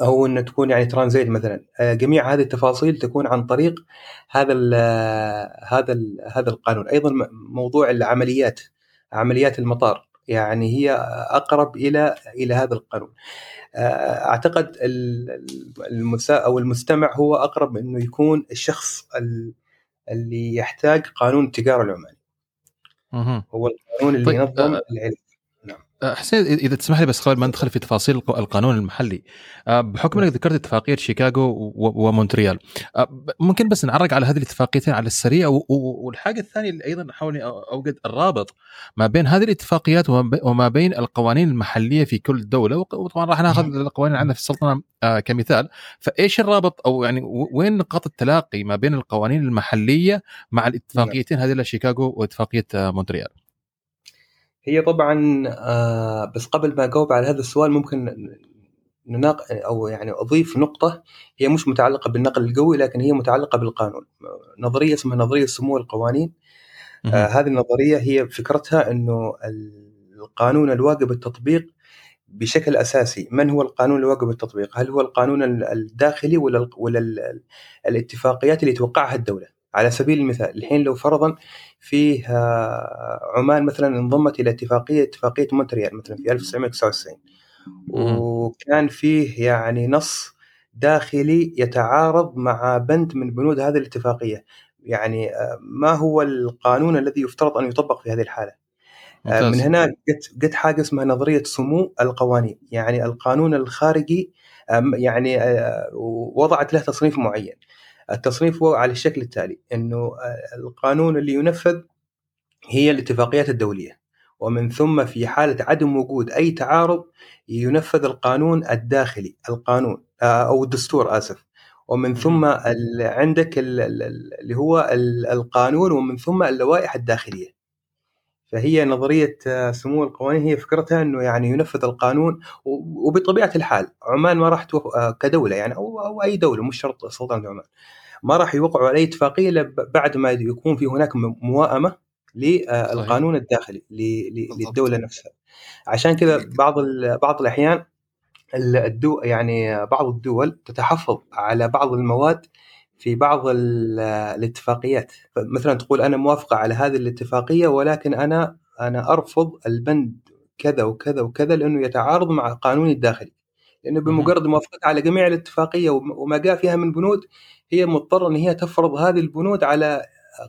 أو انه تكون يعني ترانزيت مثلا. آه، جميع هذه التفاصيل تكون عن طريق هذا ال هذا ال هذا القانون. أيضا موضوع العمليات عمليات المطار. يعني هي أقرب إلى إلى هذا القانون. آه، أعتقد المسا أو المستمع هو أقرب إنه يكون الشخص اللي يحتاج قانون التجارة العماني. هو القانون اللي طيب ينظم آه، العلم حسين اذا تسمح لي بس قبل ما ندخل في تفاصيل القانون المحلي أه، بحكم إنك ذكرت اتفاقية شيكاغو ومونتريال أه، ممكن بس نعرج على هذه الاتفاقيتين على السريع والحاجة الثانية اللي أيضا أحاول أوجد الرابط ما بين هذه الاتفاقيات وما بين القوانين المحلية في كل دولة وطبعا راح ناخذ القوانين عندنا في السلطنة كمثال. فإيش الرابط؟ أو يعني وين نقاط التلاقي ما بين القوانين المحلية مع الاتفاقيتين هذه شيكاغو واتفاقية مونتريال؟ هي طبعا آه بس قبل ما أجاوب على هذا السؤال ممكن نناق أو يعني أضيف نقطة هي مش متعلقة بالنقل القوي لكن هي متعلقة بالقانون. نظرية اسمها نظرية سمو القوانين. آه هذه النظرية هي فكرتها إنه القانون الواجب التطبيق بشكل أساسي. من هو القانون الواجب التطبيق؟ هل هو القانون الداخلي ولا ولا الاتفاقيات اللي توقعها الدولة؟ على سبيل المثال الحين لو فرضا فيه عمان مثلا انضمت إلى اتفاقية اتفاقية مونتريال مثلا في 1999 وكان فيه يعني نص داخلي يتعارض مع بند من بنود هذه الاتفاقية. يعني آه، ما هو القانون الذي يفترض أن يطبق في هذه الحالة؟ آه، ممتاز. من هنا جت جت حاجة اسمها نظرية سمو القوانين. يعني القانون الخارجي يعني آه، وضعت له تصنيف معين. التصنيف هو على الشكل التالي إنه القانون اللي ينفذ هي الاتفاقيات الدولية. ومن ثم في حالة عدم وجود أي تعارض ينفذ القانون الداخلي القانون آه، أو الدستور آسف. ومن ثم عندك اللي هو القانون ومن ثم اللوائح الداخلية. فهي نظرية آه، سمو القوانين هي فكرتها إنه يعني ينفذ القانون وبطبيعة الحال عمان ما راح آه، كدولة يعني أو أو أي دولة مش شرط سلطنه عمان ما راح يوقعوا على أي اتفاقية إلا بعد ما يكون في هناك موائمة للقانون الداخلي للدولة نفسها. عشان كذا بعض بعض الأحيان الدو يعني بعض الدول تتحفظ على بعض المواد في بعض الاتفاقيات. مثلا تقول أنا موافقة على هذه الاتفاقية ولكن أنا أنا أرفض البند كذا وكذا وكذا لأنه يتعارض مع قانوني الداخلي. لأنه بمجرد موافقتها على جميع الاتفاقية وما جاء فيها من بنود هي مضطرة إن هي تفرض هذه البنود على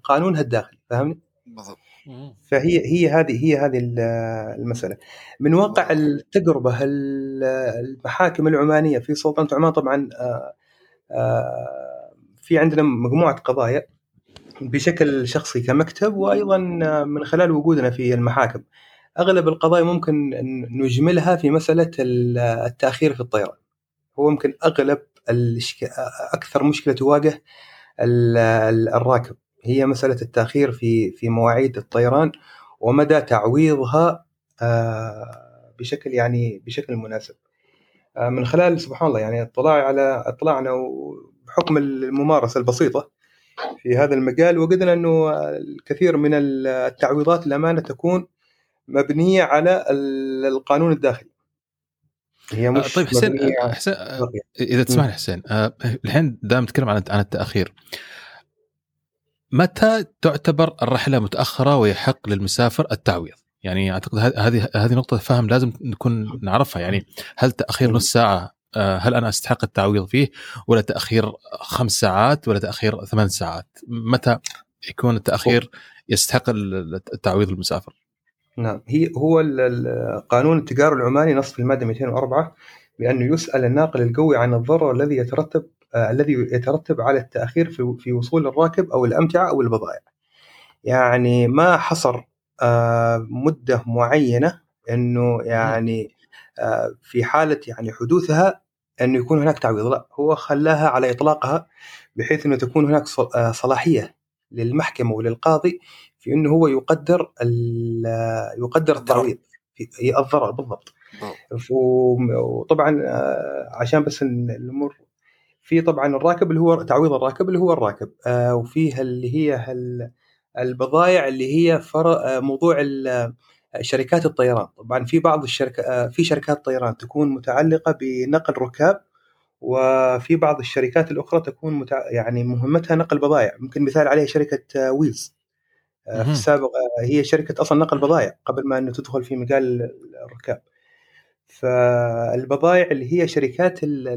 قانونها الداخلي. فاهمني؟ بالضبط. فهي هي هذه هي هذه المسألة. من واقع التجربة المحاكم العمانية في سلطنة عمان طبعا آه، آه، في عندنا مجموعة قضايا بشكل شخصي كمكتب وأيضا من خلال وجودنا في المحاكم. أغلب القضايا ممكن نجملها في مسألة التأخير في الطيران. هو يمكن أغلب أكثر مشكلة تواجه الراكب. هي مسألة التأخير في في مواعيد الطيران ومدى تعويضها آه، بشكل يعني بشكل مناسب. آه، من خلال سبحان الله يعني اطلاع على اطلعنا بحكم الممارسة البسيطة في هذا المجال وجدنا إنه الكثير من التعويضات الأمانة تكون مبنية على القانون الداخلي. هي آه، مش طيب حسين حسين إذا تسمح لي حسين الحين دام نتكلم عن عن التأخير متى تعتبر الرحلة متأخرة ويحق للمسافر التعويض؟ يعني أعتقد هذه هذه نقطة فهم لازم نكون نعرفها. يعني هل تأخير نص ساعة آه، هل أنا أستحق التعويض فيه ولا تأخير خمس ساعات ولا تأخير ثمان ساعات؟ متى يكون التأخير يستحق التعويض المسافر؟ نعم هي هو قانون التجار العماني نص في الماده 204 بأنه يسأل الناقل القوي عن الضرر الذي يترتب آه الذي يترتب على التأخير في في وصول الراكب أو الأمتعة أو البضائع. يعني ما حصر آه مدة معينة إنه يعني آه في حالة يعني حدوثها انه يكون هناك تعويض. لا هو خلاها على إطلاقها بحيث أنه تكون هناك آه، صلاحية للمحكمة وللقاضي في أنه هو يقدر يقدر التعويض. الضرر بالضبط. وطبعا آه، عشان بس الأمور في طبعا الراكب اللي هو تعويض الراكب اللي هو الراكب. آه، وفيه اللي هي البضائع اللي هي آه، موضوع شركات الطيران. طبعا في بعض الشركات في شركات طيران تكون متعلقة بنقل ركاب وفي بعض الشركات الأخرى تكون متع... يعني مهمتها نقل بضائع ممكن مثال عليها شركة ويلز. آه، في السابق آه، هي شركة أصلا نقل بضائع قبل ما إنه تدخل في مجال الركاب. فالبضائع اللي هي شركات ال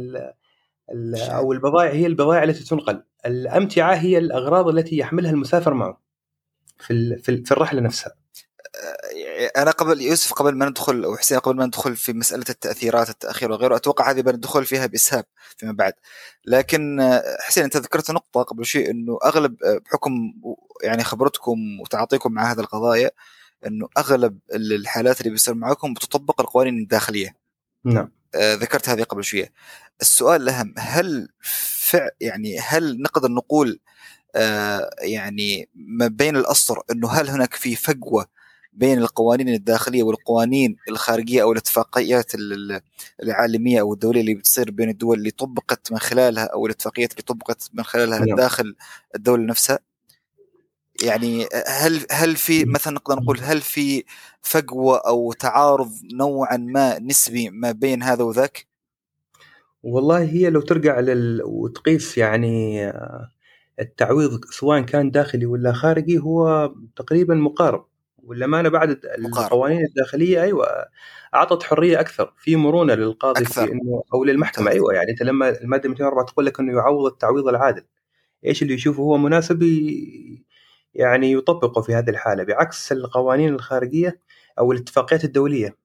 ال أو البضائع هي البضائع التي تنقل. الأمتعة هي الأغراض التي يحملها المسافر معه في في الرحلة نفسها. أنا قبل يوسف قبل ما ندخل أو حسين قبل ما ندخل في مسألة التأثيرات التأخير وغيره أتوقع هذه بندخل فيها بإسهاب فيما بعد. لكن حسين أنت ذكرت نقطة قبل شيء إنه أغلب بحكم يعني خبرتكم وتعاطيكم مع هذه القضايا إنه أغلب الحالات اللي بيصير معكم بتطبق القوانين الداخلية. نعم. آه ذكرت هذه قبل شوية. السؤال الأهم هل فع يعني هل نقدر نقول آه يعني ما بين الأسطر إنه هل هناك في فجوة بين القوانين الداخلية والقوانين الخارجية أو الاتفاقيات العالمية أو الدولية اللي بتصير بين الدول اللي طبقت من خلالها أو الاتفاقيات اللي طبقت من خلالها نعم. داخل الدولة نفسها يعني هل هل في مثلا نقدر نقول هل في فجوة أو تعارض نوعا ما نسبي ما بين هذا وذاك؟ والله هي لو ترجع لل... وتقيس يعني التعويض سواء كان داخلي ولا خارجي هو تقريبا مقارب والأمانة بعد القوانين الداخلية أيوه أعطت حرية أكثر في مرونة للقاضي أكثر. في انه أو للمحكمة أيوه يعني أنت لما المادة 204 تقول لك إنه يعوض التعويض العادل إيش اللي يشوفه؟ هو مناسب يعني يطبقه في هذه الحالة بعكس القوانين الخارجية أو الاتفاقيات الدولية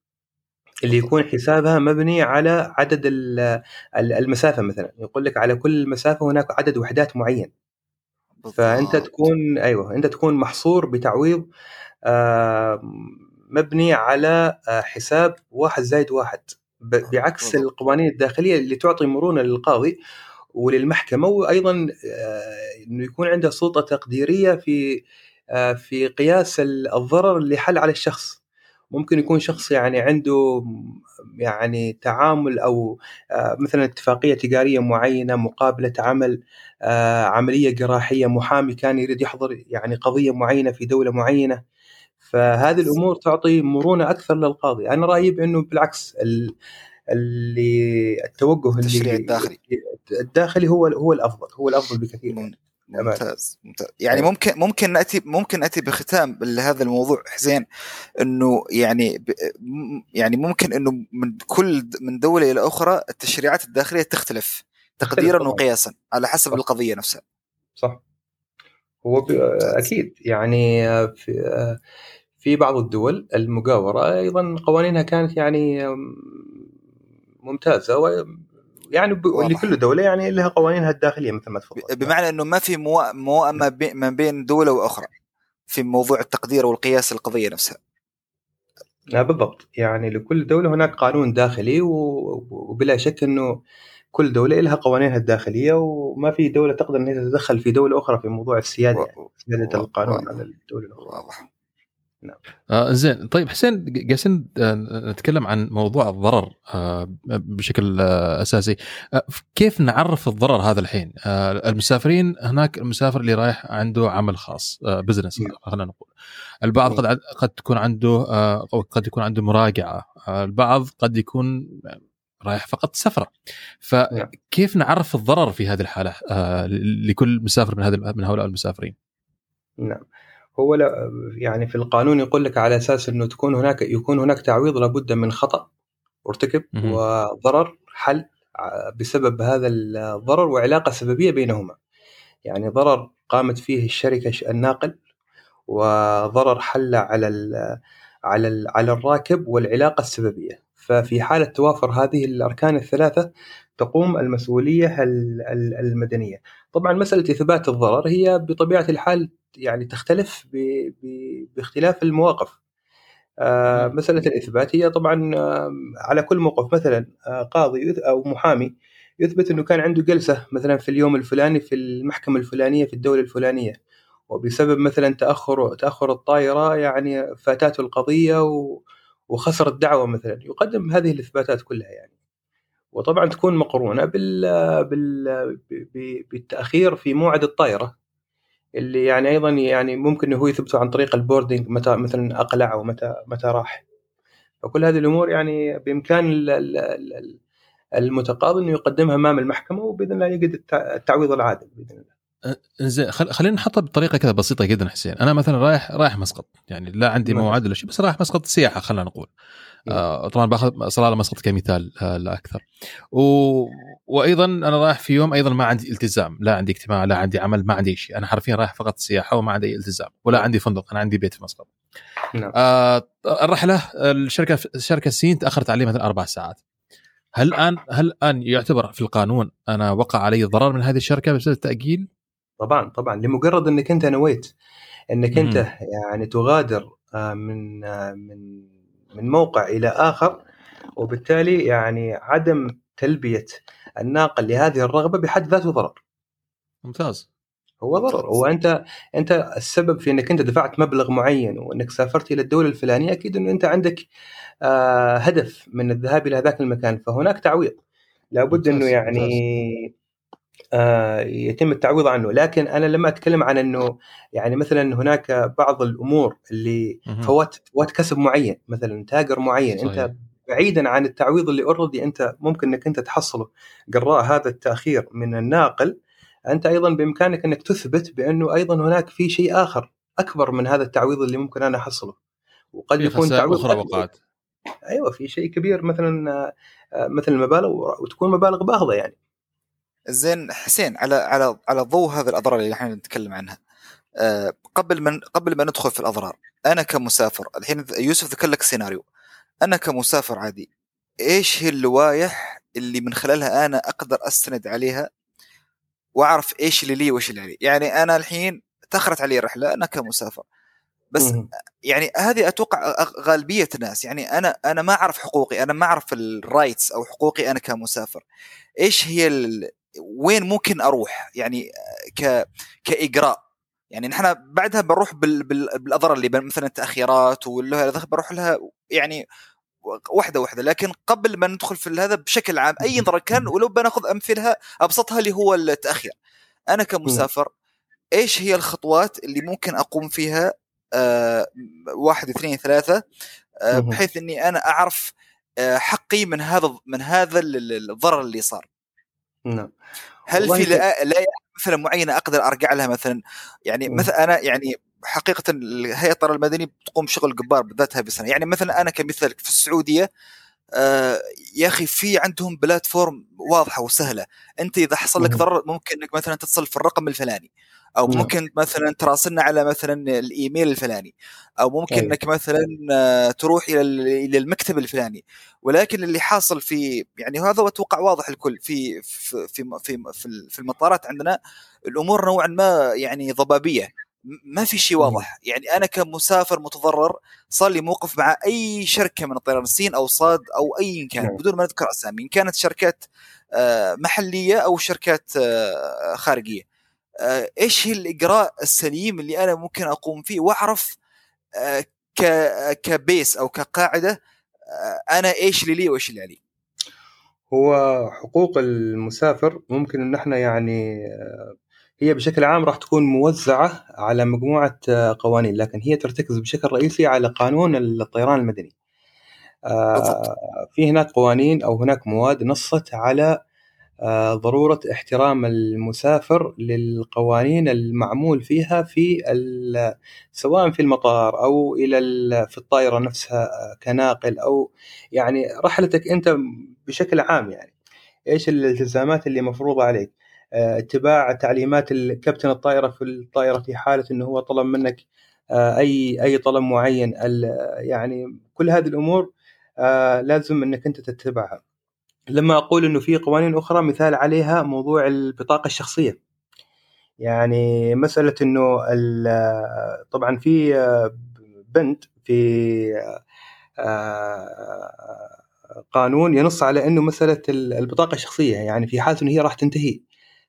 اللي يكون حسابها مبني على عدد المسافة مثلا يقول لك على كل مسافة هناك عدد وحدات معين. فأنت تكون أيوه أنت تكون محصور بتعويض مبني على آه، حساب واحد زائد واحد. بعكس القوانين الداخلية اللي تعطي مرونة للقاضي وللمحكمة وأيضا آه، إنه يكون عنده سلطة تقديرية في في قياس الضرر اللي حل على الشخص. ممكن يكون شخص يعني عنده يعني تعامل أو مثلا اتفاقية تجارية معينة مقابلة عمل عملية جراحية محامي كان يريد يحضر يعني قضية معينة في دولة معينة. فهذه الأمور تعطي مرونة أكثر للقاضي. أنا رأيي بأنه بالعكس اللي التوجه اللي الداخلي. الداخلي هو هو الأفضل هو الأفضل بكثير. ممتاز ممتاز. يعني طيب. ممكن ممكن نأتي ممكن نأتي بختام لهذا الموضوع حسين إنه يعني يعني ممكن إنه من كل من دولة إلى أخرى التشريعات الداخلية تختلف تقديرا وقياسا على حسب صح. القضية نفسها. صح. هو أكيد. يعني في في بعض الدول المجاورة أيضا قوانينها كانت يعني ممتازة و يعني لكل دولة يعني لها قوانينها الداخلية مثل ما تفضل. بمعنى أنه ما في موائمة ما بين دولة وأخرى في موضوع التقدير والقياس القضية نفسها. لا بالضبط. يعني لكل دولة هناك قانون داخلي وبلا شك أنه كل دولة لها قوانينها الداخلية وما في دولة تقدر أن تتدخل في دولة أخرى في موضوع السيادة يعني سيادة القانون على الدولة الأخرى. واضح. نعم. آه زين. طيب حسين جالسين آه، نتكلم عن موضوع الضرر آه بشكل آه أساسي. آه كيف نعرف الضرر هذا الحين؟ آه المسافرين هناك المسافر اللي رايح عنده عمل خاص آه بزنس نعم. خلينا نقول. البعض قد قد تكون عنده آه قد يكون عنده مراجعة. آه البعض قد يكون رايح فقط سفرة. فكيف نعرف الضرر في هذه الحالة؟ آه لكل مسافر من هذه من هؤلاء المسافرين؟ نعم. هو لا يعني في القانون يقول لك على أساس إنه تكون هناك يكون هناك تعويض لابد من خطأ ارتكب. وضرر حل بسبب هذا الضرر وعلاقة سببية بينهما. يعني ضرر قامت فيه الشركة الناقل وضرر حل على ال على ال على الراكب والعلاقة السببية. ففي حالة توافر هذه الأركان الثلاثة تقوم المسؤولية ال- ال- المدنية. طبعا مسألة إثبات الضرر هي بطبيعة الحال يعني تختلف باختلاف المواقف. آه،. مسألة الإثبات هي طبعا على كل موقف. مثلا آه، قاضي أو محامي يثبت أنه كان عنده جلسة مثلا في اليوم الفلاني في المحكمة الفلانية في الدولة الفلانية. وبسبب مثلا تأخر تأخر الطائرة يعني فاتته القضية وخسر الدعوة مثلا. يقدم هذه الإثباتات كلها يعني. وطبعا تكون مقرونة بال بال بالتأخير في موعد الطائرة. اللي يعني أيضا يعني ممكن إنه هو يثبته عن طريق البوردنج متى مثلا اقلع أو متى متى راح فكل هذه الأمور يعني بإمكان ال- ال- ال- المتقاضي إنه يقدمها أمام المحكمة وبإذن الله يجد التع- التعويض العادل بإذن الله. زين خل... خلينا نحطها بطريقة كذا بسيطة جدا حسين أنا مثلا رايح رايح مسقط يعني لا عندي مثلاً. موعد ولا شيء بس رايح مسقط سياحة خلينا نقول طبعا بأخذ صلاله مسقط كمثال آه لا أكثر و... وأيضا أنا رايح في يوم أيضا ما عندي التزام لا عندي اجتماع لا عندي عمل ما عندي شيء. أنا حرفيا رايح فقط سياحة وما عندي أي التزام ولا عندي فندق أنا عندي بيت في مسقط نعم. آه الرحلة الشركة شركة سين تأخرت علي مثلا أربع ساعات. هل الان هل الان يعتبر في القانون أنا وقع علي ضرر من هذه الشركة بسبب التأجيل؟ طبعا طبعا. لمجرد إنك أنت نويت إنك أنت. يعني تغادر آه، من آه، من من موقع إلى آخر وبالتالي يعني عدم تلبية الناقل لهذه الرغبة بحد ذاته ضرر. ممتاز. هو ضرر. هو أنت أنت السبب في إنك أنت دفعت مبلغ معين وإنك سافرت إلى الدولة الفلانية أكيد إنه أنت عندك آه هدف من الذهاب إلى ذاك المكان فهناك تعويض. لابد إنه يعني يتم التعويض عنه لكن أنا لما أتكلم عن إنه يعني مثلا هناك بعض الأمور اللي. فوات فوات كسب معين مثلا تاجر معين صحيح. انت بعيدا عن التعويض اللي أوريدي أنت ممكن إنك أنت تحصله جراء هذا التأخير من الناقل أنت أيضا بإمكانك إنك تثبت بأنه أيضا هناك في شيء آخر أكبر من هذا التعويض اللي ممكن أنا أحصله وقد يكون تعويض أخرى. وقعت أيوه في شيء كبير مثلا آه، آه، مثل المبالغ وتكون مبالغ باهظة يعني زين حسين على على على ضوء هذه الأضرار اللي إحنا نتكلم عنها. آه، قبل ما قبل ما ندخل في الأضرار أنا كمسافر الحين يوسف ذكر لك سيناريو. أنا كمسافر عادي إيش هي اللوائح اللي من خلالها أنا أقدر أستند عليها وأعرف إيش اللي لي وإيش اللي علي؟ يعني أنا الحين تأخرت علي الرحلة أنا كمسافر. بس. يعني هذه أتوقع غالبية الناس. يعني أنا أنا ما أعرف حقوقي أنا ما أعرف ال rights أو حقوقي أنا كمسافر. إيش هي. وين ممكن أروح؟ يعني ك كإجراء. يعني نحن بعدها بنروح بال... بال... بالأضرار اللي مثلا التأخيرات واللي بروح لها يعني واحدة واحدة. لكن قبل ما ندخل في هذا بشكل عام أي ضرر كان ولو بنأخذ أمثلها أبسطها اللي هو التأخير. أنا كمسافر إيش هي الخطوات اللي ممكن أقوم فيها آه واحد اثنين ثلاثة آه. بحيث إني أنا أعرف آه حقي من هذا من هذا ال- الضرر اللي صار. نعم. هل في لا لا مثلا معينة أقدر أرجع لها مثلا؟ يعني. مثلا أنا يعني حقيقه هيئه الطيران المدني بتقوم بشغل جبار بالذات هذه السنة يعني مثلا أنا كمثال في السعودية آه يا أخي في عندهم بلاتفورم واضحة وسهلة أنت إذا حصل لك. ضرر ممكن إنك مثلا تتصل في الرقم الفلاني أو نعم. ممكن مثلا تراسلنا على مثلا الإيميل الفلاني أو ممكن أيوة. إنك مثلا آه، تروح إلى ال- إلى المكتب الفلاني ولكن اللي حاصل في يعني هذا أتوقع واضح الكل في في في في, في, المطارات عندنا الأمور نوعا ما يعني ضبابية ما في شيء. واضح. يعني أنا كمسافر متضرر صار لي موقف مع أي شركة من الطيران الصين أو صاد أو أي كان نعم. بدون ما نذكر أسامي. إن كانت شركات آه، محلية أو شركات آه، خارجية. آه، إيش هي الإجراء السليم اللي أنا ممكن أقوم فيه؟ وأعرف كبيس أو كقاعدة أنا إيش اللي لي وإيش اللي علي. هو حقوق المسافر ممكن إن إحنا يعني هي بشكل عام راح تكون موزعة على مجموعة آه، قوانين لكن هي ترتكز بشكل رئيسي على قانون الطيران المدني. آه،. في هناك قوانين أو هناك مواد نصت على آه، ضرورة احترام المسافر للقوانين المعمول فيها في سواء في المطار أو إلى في الطائرة نفسها كناقل أو يعني رحلتك أنت بشكل عام يعني إيش الالتزامات اللي مفروضة عليك اتباع تعليمات كابتن الطائرة في الطائرة في حالة إنه هو طلب منك آه، أي أي طلب معين. يعني كل هذه الأمور آه، لازم إنك أنت تتبعها. لما أقول إنه في قوانين أخرى مثال عليها موضوع البطاقة الشخصية. يعني مسألة إنه طبعا في آه، بند في قانون ينص على إنه مسألة البطاقة الشخصية. يعني في حالة إنه هي راح تنتهي.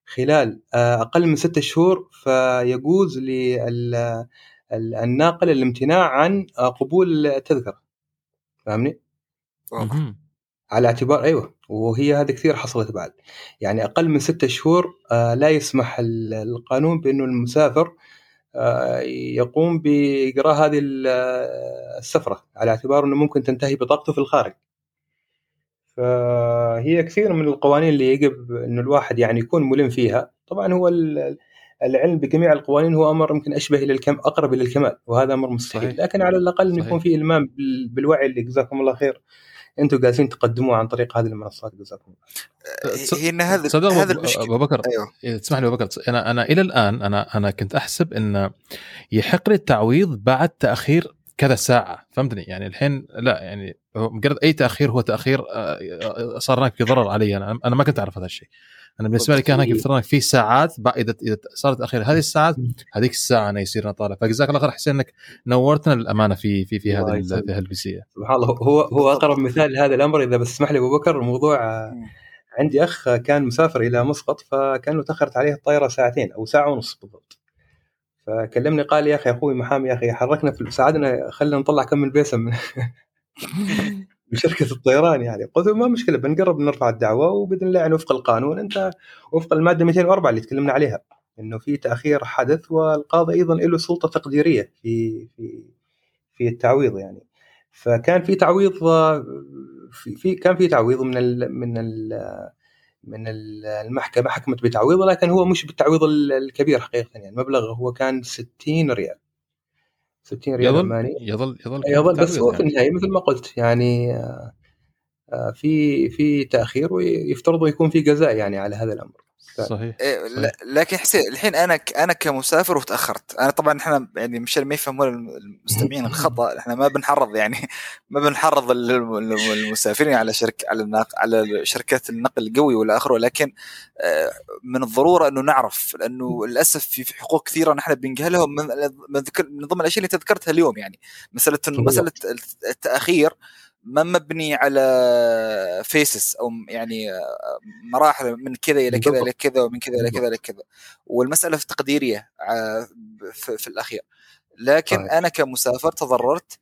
خلال أقل من ستة شهور فيجوز لل الناقل الامتناع عن قبول التذكرة. فاهمني؟ على اعتبار أيوه وهي هذه كثير حصلت بعد. يعني أقل من ستة شهور آه، لا يسمح القانون بأنه المسافر آه، يقوم بإجراء هذه السفرة على اعتبار أنه ممكن تنتهي بطاقته في الخارج. فهي كثير من القوانين اللي يجب إنه الواحد يعني يكون ملم فيها. طبعا هو العلم بجميع القوانين هو أمر يمكن أشبه إلى الكم أقرب إلى الكمال وهذا أمر مستحيل. صحيح. لكن على الأقل إنه يكون في إلمام بالوعي اللي جزاكم الله خير. أنتم جالسين تقدموه عن طريق هذه المنصات جزاكم الله هي إن هذا هذا أبو بكر. أيوه. تسمح لي أبو بكر. أنا أنا إلى الآن أنا أنا كنت أحسب إن يحق لي التعويض بعد تأخير كذا ساعة فهمتني؟ يعني الحين لا يعني مجرد أي تأخير هو تأخير آه، آه، صار هناك في ضرر علي. أنا أنا ما كنت أعرف هذا الشيء. أنا بالنسبة لي كان هناك يفترض في ساعات إذا إذا صارت اخير هذه الساعات هذيك الساعة أنا يصير طالع. فجزاك الله خير حسين إنك نورتنا للأمانة في في في هذه في هالبيسيه سبحان الله. هو هو أقرب مثال لهذا الأمر. إذا بس تسمح لي أبو بكر الموضوع آه، عندي أخ كان مسافر إلى مسقط فكان تأخرت عليه الطائرة ساعتين أو ساعة ونص بالضبط. فكلمني قال يا أخي أخوي محامي يا أخي حركنا في ساعدنا خلينا نطلع كم من بيسم من (laughs) بشركه الطيران يعني. قلت ما مشكلة بنقرب نرفع الدعوة وبإذن الله يعني وفق القانون. أنت وفق المادة 204 اللي تكلمنا عليها إنه في تأخير حدث والقاضي أيضا له سلطة تقديرية في في في التعويض يعني. فكان في تعويض في, في كان في تعويض من ال من ال من المحكمة حكمت بتعويض لكن هو مش بالتعويض الكبير حقيقة يعني. المبلغ هو كان 60 ريال. 60 ريال يظل؟ عماني يظل يظل يظل بس هو في يعني. النهاية مثل ما قلت يعني آه، آه، في في تأخير ويفترض يكون في جزاء يعني على هذا الأمر. صحيح, إيه لكن حسين الحين أنا أنا كمسافر وتأخرت. أنا طبعا إحنا يعني مشان ما يفهمون المستمعين الخطأ. (laughs) إحنا ما بنحرض يعني ما بنحرض المسافرين على شركه على الناق على شركات النقل القوي ولا اخره ولكن آه، من الضرورة أنه نعرف لأنه للأسف في حقوق كثيرة نحن بنجهلها من من ضمن الأشياء اللي تذكرتها اليوم يعني. مساله مسألة التأخير ما مبني على فيسس أو يعني مراحل من كذا إلى كذا إلى كذا ومن كذا إلى كذا إلى كذا. والمسألة في تقديريه آه، في, في الأخير. لكن طيب. أنا كمسافر تضررت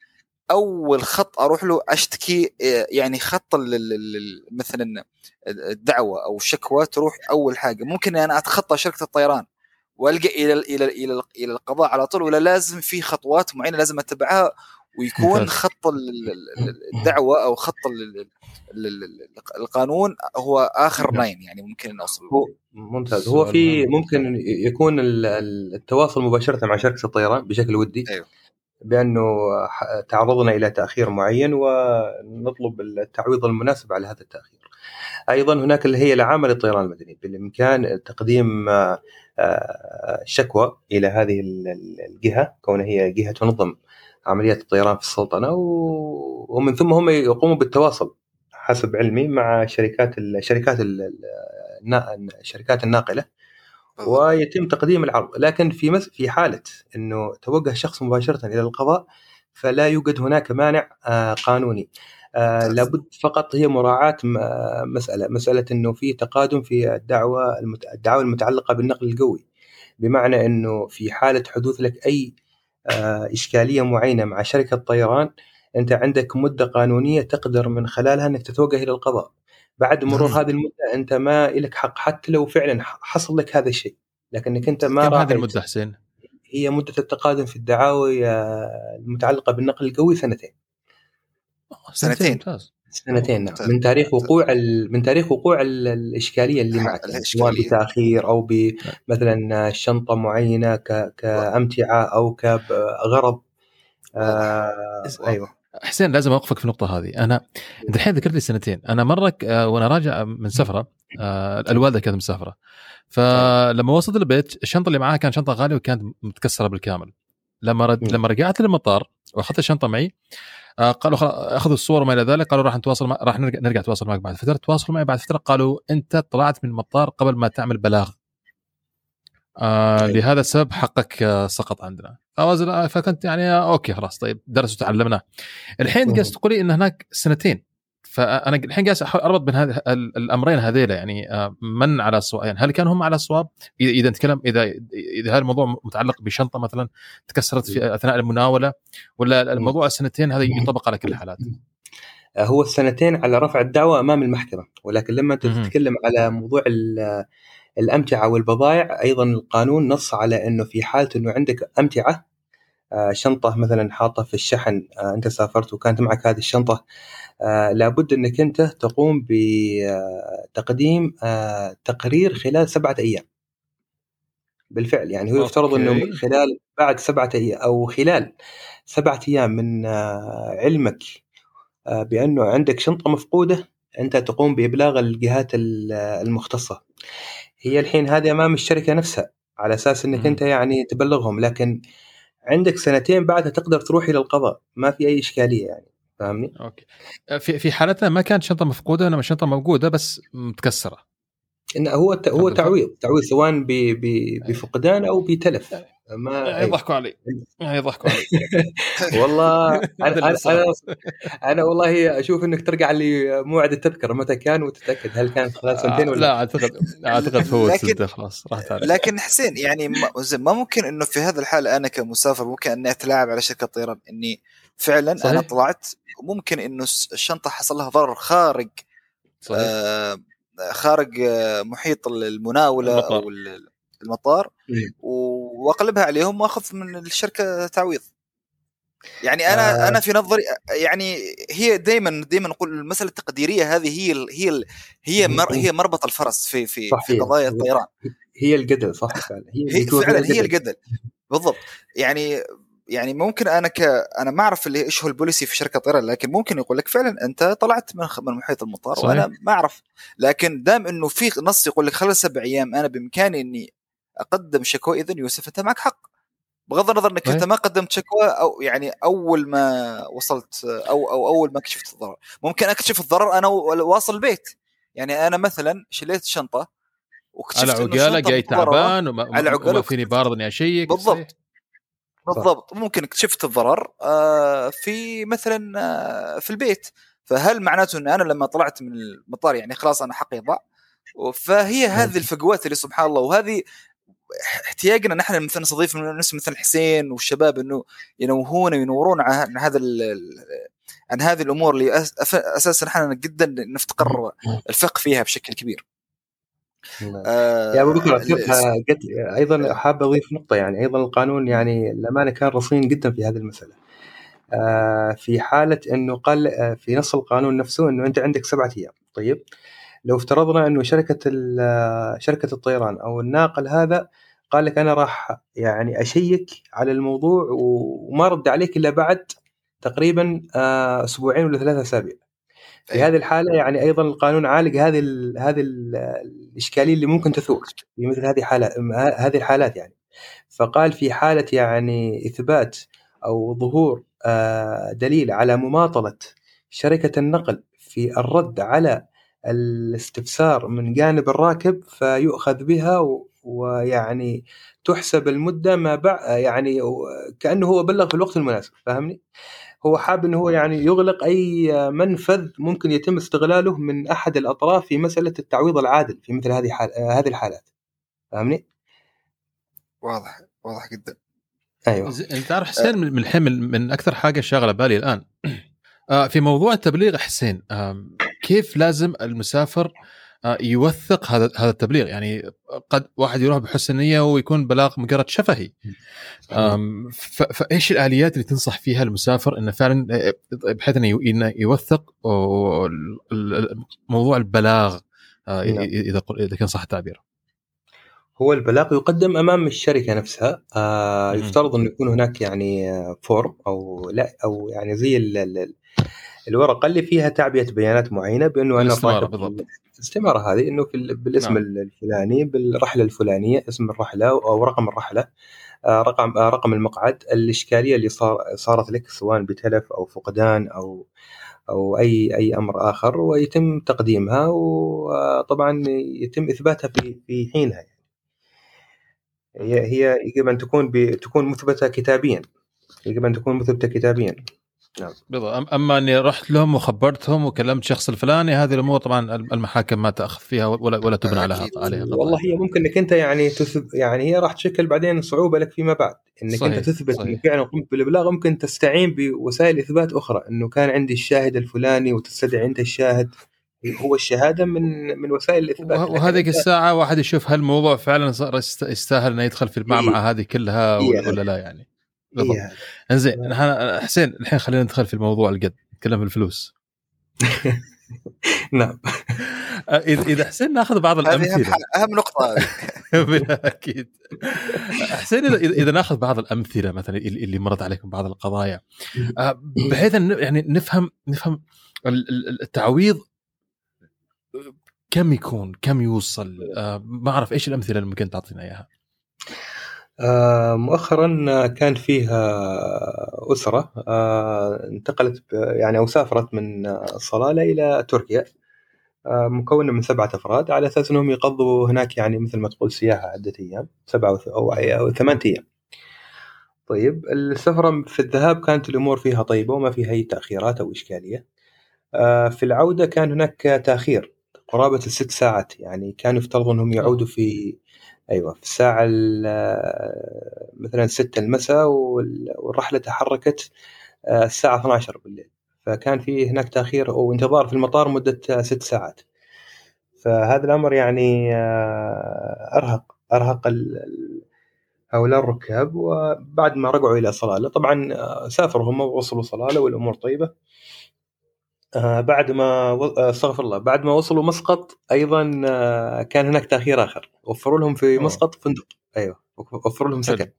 أول خط أروح له أشتكي آه، يعني خط مثلا الدعوة أو الشكوى تروح أول حاجة. ممكن أنا أتخطى شركة الطيران وألقى إلى إلى إلى إلى القضاء على طول ولا لازم في خطوات معينة لازم أتبعها ويكون خط الدعوة أو خط القانون هو آخر ناين يعني ممكن نوصل هو ممتاز. هو في ممكن يكون التواصل مباشرة مع شركة الطيران بشكل ودي أيوه. بأنه تعرضنا إلى تأخير معين ونطلب التعويض المناسب على هذا التأخير. أيضا هناك اللي هي العامة للطيران المدني. بالإمكان تقديم آه، شكوى إلى هذه الجهة كونها هي جهة تنظم عمليات الطيران في السلطنة ومن ثم هم يقوموا بالتواصل حسب علمي مع شركات الشركات الشركات الناقلة ويتم تقديم العرض. لكن في في حالة إنه توجه شخص مباشرة إلى القضاء فلا يوجد هناك مانع آه، قانوني. آه، لابد فقط هي مراعاة مسألة. مسألة أنه في تقادم في الدعوة الدعوة المتعلقة بالنقل القوي بمعنى أنه في حالة حدوث لك أي آه، إشكالية معينة مع شركة طيران أنت عندك مدة قانونية تقدر من خلالها أنك تتوجه إلى القضاء. بعد مرور هذه المدة أنت ما لك حق حتى لو فعلا حصل لك هذا الشيء لكنك أنت ما كم هذه المدة حسين؟ هي مدة التقادم في الدعاوي آه، المتعلقة بالنقل القوي سنتين. سنتين. ممتاز. سنتين نعم. من تاريخ وقوع ال... من تاريخ وقوع ال... الإشكالية اللي معك يعني. سواء بتأخير أو بمثلا شنطة معينة ك... كامتعه أو كغرض آه... أيوه. حسين لازم أوقفك في النقطة هذه. أنا انت الحين ذكرت لي سنتين. أنا مره آه، وأنا راجع من سفرة آه، الوالدة كانت مسافرة. فلما وصلت البيت الشنطة اللي معاها كانت شنطة غالية وكانت متكسرة بالكامل. لما رد... لما رجعت للمطار وأخذت الشنطة معي قالوا خلاص أخذوا الصور وما إلى ذلك قالوا راح نتواصل مع... راح نرجع, نرجع نتواصل معك بعد فتره تواصلوا معي بعد فتره قالوا أنت طلعت من المطار قبل ما تعمل بلاغ. آه أيوة. لهذا السبب حقك آه، سقط عندنا. فكنت يعني آه، أوكي خلاص طيب درس وتعلمناه الحين. جالس تقولي إن هناك سنتين. فأنا الحين جالس احاول أربط بين هذه ال- الأمرين هذيلا يعني آه، من على الصواب يعني هل كانوا هم على الصواب اذا نتكلم اذا إذا هذا الموضوع متعلق بشنطة مثلا تكسرت في أثناء المناولة ولا الموضوع السنتين هذا ينطبق على كل الحالات؟ آه، هو السنتين على رفع الدعوه أمام المحكمة. ولكن لما انت. تتكلم على موضوع ال- الأمتعة والبضائع أيضا القانون نص على إنه في حالة إنه عندك أمتعة آه، شنطة مثلا حاطة في الشحن أنت سافرت وكانت معك هذه الشنطة لابد انك انت تقوم بتقديم آه، تقرير خلال سبعة أيام. بالفعل يعني هو يفترض إنه okay. خلال بعد سبعة أيام أو خلال سبعة أيام من آه، علمك آه، بأنه عندك شنطة مفقودة أنت تقوم بإبلاغ الجهات ال- المختصة. هي الحين هذه أمام الشركة نفسها على أساس إنك مم. أنت يعني تبلغهم. لكن عندك سنتين بعدها تقدر تروح إلى القضاء. ما في أي إشكالية يعني. فاهمني؟ okay آه، في في حالتنا ما كانت شنطة مفقودة انما شنطة موجودة بس متكسرة إن هو هو. تعويض تعويض سواء ب- ب- بفقدان أو بتلف. ما. يضحكوا علي. يضحكوا علي. (laughs) والله هذا أنا أنا أنا والله أشوف إنك ترجع لي موعد التذكرة متى كان وتتأكد هل كان خلال سنتين آه، ولا لا أعتقد أعتقد فوت لكن- سنتين خلاص راحت علي لكن حسين يعني ما, زين ما ممكن إنه في هذه الحاله أنا كمسافر ممكن إني أتلاعب على شركة طيران إني فعلا صحيح. أنا طلعت ممكن إنه الشنطة حصل لها ضرر خارج صحيح. آه خارج آه محيط المناولة المطار. أو ال- المطار. و- وأقلبها عليهم وأخذ من الشركة تعويض يعني أنا آه. أنا في نظري يعني هي دائما دائما نقول المسألة التقديرية هذه هي ال هي ال هي مر هي مربط الفرس في في في. قضايا الطيران هي الجدل صح هي, فعلا هي. الجدل بالضبط يعني يعني ممكن أنا ك أنا ما أعرف اللي إيش هو البوليسي في شركة طيران لكن ممكن يقول لك فعلا أنت طلعت من من محيط المطار صحيح. وأنا ما أعرف لكن دام إنه في نص يقول لك خلال سبع أيام أنا بإمكاني إني أقدم شكوى اذا يوسف أنت معك حق بغض النظر إنك. أنت ما قدمت شكوى أو يعني أول ما وصلت أو أو أول ما كشفت الضرر ممكن أكتشف الضرر أنا وأصل البيت يعني أنا مثلا شليت الشنطه وكتشفت على عقالة جاي. تعبان وما, على وما فيني بارض اني أشيك بالضبط. بالضبط. ممكن اكتشفت الضرر آه، في مثلا آه، في البيت. فهل معناته إن أنا لما طلعت من المطار يعني خلاص أنا حقي ضاع فهي هذه الفجوات اللي سبحان الله وهذه احتياجنا نحن مثلا نستضيف ناس مثل حسين والشباب إنه ينوهون وينورون عن هذا عن هذه الأمور اللي أساسا نحن جدا نفتقر الفقه فيها بشكل كبير. آه، يا أبو بكر أيضا حاب أضيف نقطة يعني أيضا القانون يعني للأمانة كان رصين جدا في هذه المسألة. آه، في حالة إنه قال آه، في نص القانون نفسه إنه أنت عندك سبعة أيام. طيب لو افترضنا إنه شركة آه، شركة الطيران أو الناقل هذا قال لك أنا راح يعني أشيك على الموضوع وما رد عليك إلا بعد تقريبا آه، أسبوعين ولا ثلاثة أسابيع. في. هذه الحالة يعني أيضا القانون عالج هذه ال هذه ال الإشكالية اللي ممكن تثور في مثل هذه حالات هذه الحالات يعني فقال في حالة يعني إثبات أو ظهور آه، دليل على مماطلة شركة النقل في الرد على الاستفسار من جانب الراكب فيؤخذ بها ويعني تحسب المدة ما بعد يعني كأنه هو بلغ في الوقت المناسب فاهمني؟ هو حاب إنه هو يعني يغلق أي منفذ ممكن يتم استغلاله من أحد الأطراف في مسألة التعويض العادل في مثل هذه حال هذه الحالات فاهمني؟ واضح واضح جدا. أيوه إنت تعرف حسين من من الحين من, أكثر حاجة شاغلة بالي الآن (clears throat) آه، في موضوع التبليغ حسين كيف لازم المسافر يوثق هذا هذا التبليغ. يعني قد واحد يروح بحسن نية ويكون بلاغ مجرد شفهي. فإيش الآليات اللي تنصح فيها المسافر إنه فعلا آه، بحيث إنه يوثق موضوع البلاغ آه، نعم. إذا قل- إذا كان صح التعبير. هو البلاغ يقدم أمام الشركة نفسها. آه. يفترض إنه يكون هناك يعني آه، فورم أو لا أو يعني زي الورقة اللي فيها تعبئة بيانات معينة بأنه أنا الاستمارة راكب بالضبط. الاستمارة هذه إنه بالاسم نعم. الفلاني بالرحلة الفلانية اسم الرحلة أو رقم الرحلة آه، رقم آه، رقم المقعد الإشكالية اللي صار صارت لك سواء بتلف أو فقدان أو أو اي أي أمر آخر ويتم تقديمها وطبعا يتم إثباتها في في حينها يعني. هي هي يجب أن تكون. تكون مثبتة كتابيا يجب أن تكون مثبتة كتابيا بالضبط أم- أما أني رحت لهم وخبرتهم وكلمت شخص الفلاني هذه الأمور طبعا المحاكم ما تأخذ فيها ولا ولا تبنى عليها. عليها قضايا. والله هي ممكن إنك أنت يعني تثب يعني هي راح تشكل بعدين صعوبة لك فيما بعد إنك صحيح، انت تثبت صحيح. انك فعلا قمت بالإبلاغ ممكن تستعين بوسائل إثبات أخرى إنه كان عندي الشاهد الفلاني وتستدعي أنت الشاهد هو الشهادة من من وسائل الإثبات وه- وهذيك الساعة واحد يشوف هل الموضوع فعلا يستاهل إنه يدخل في المعمعه هذه كلها إيه. ولا لا يعني بالضبط. هذه. إنزين حسين الحين خلينا ندخل في الموضوع الجد نتكلم في الفلوس. (laughs) نعم. آه، إذا إذا حسين ناخذ بعض الأمثلة. أهم نقطة (laughs) أكيد حسين إذا ناخذ بعض الأمثلة مثلا اللي مرت عليكم بعض القضايا آه، بحيث يعني نفهم نفهم ال- ال- التعويض كم يكون كم يوصل؟ آه، ما أعرف إيش الأمثلة اللي ممكن تعطينا إياها. مؤخرا آه، كان فيه أسرة آه، انتقلت يعني أو سافرت من صلالة إلى تركيا آه، مكونة من سبعة أفراد على أساس أنهم يقضوا هناك يعني مثل ما تقول سياحة عدة أيام سبعة أو أو ثمانية أيام. طيب السفرة في الذهاب كانت الأمور فيها طيبة وما فيها أي تأخيرات أو إشكالية. في العودة كان هناك تأخير قرابة الست ساعات يعني كانوا يفترض أنهم يعودوا في أيوه في الساعة ال- مثلا 6 المساء وال- والرحلة تحركت آه، الساعة 12 بالليل. فكان في هناك تأخير أو انتظار في المطار مدة آه، ست ساعات. فهذا الأمر يعني آه، أرهق أرهق هؤلاء الركاب. وبعد ما رجعوا إلى صلاله طبعا سافروا هم ووصلوا صلاله والامور طيبة. آه، بعد ما و- آه، استغفر الله. بعد ما وصلوا مسقط أيضا آه، كان هناك تأخير آخر. وفروا لهم في. مسقط فندق. أيوه. وفروا لهم. سكن.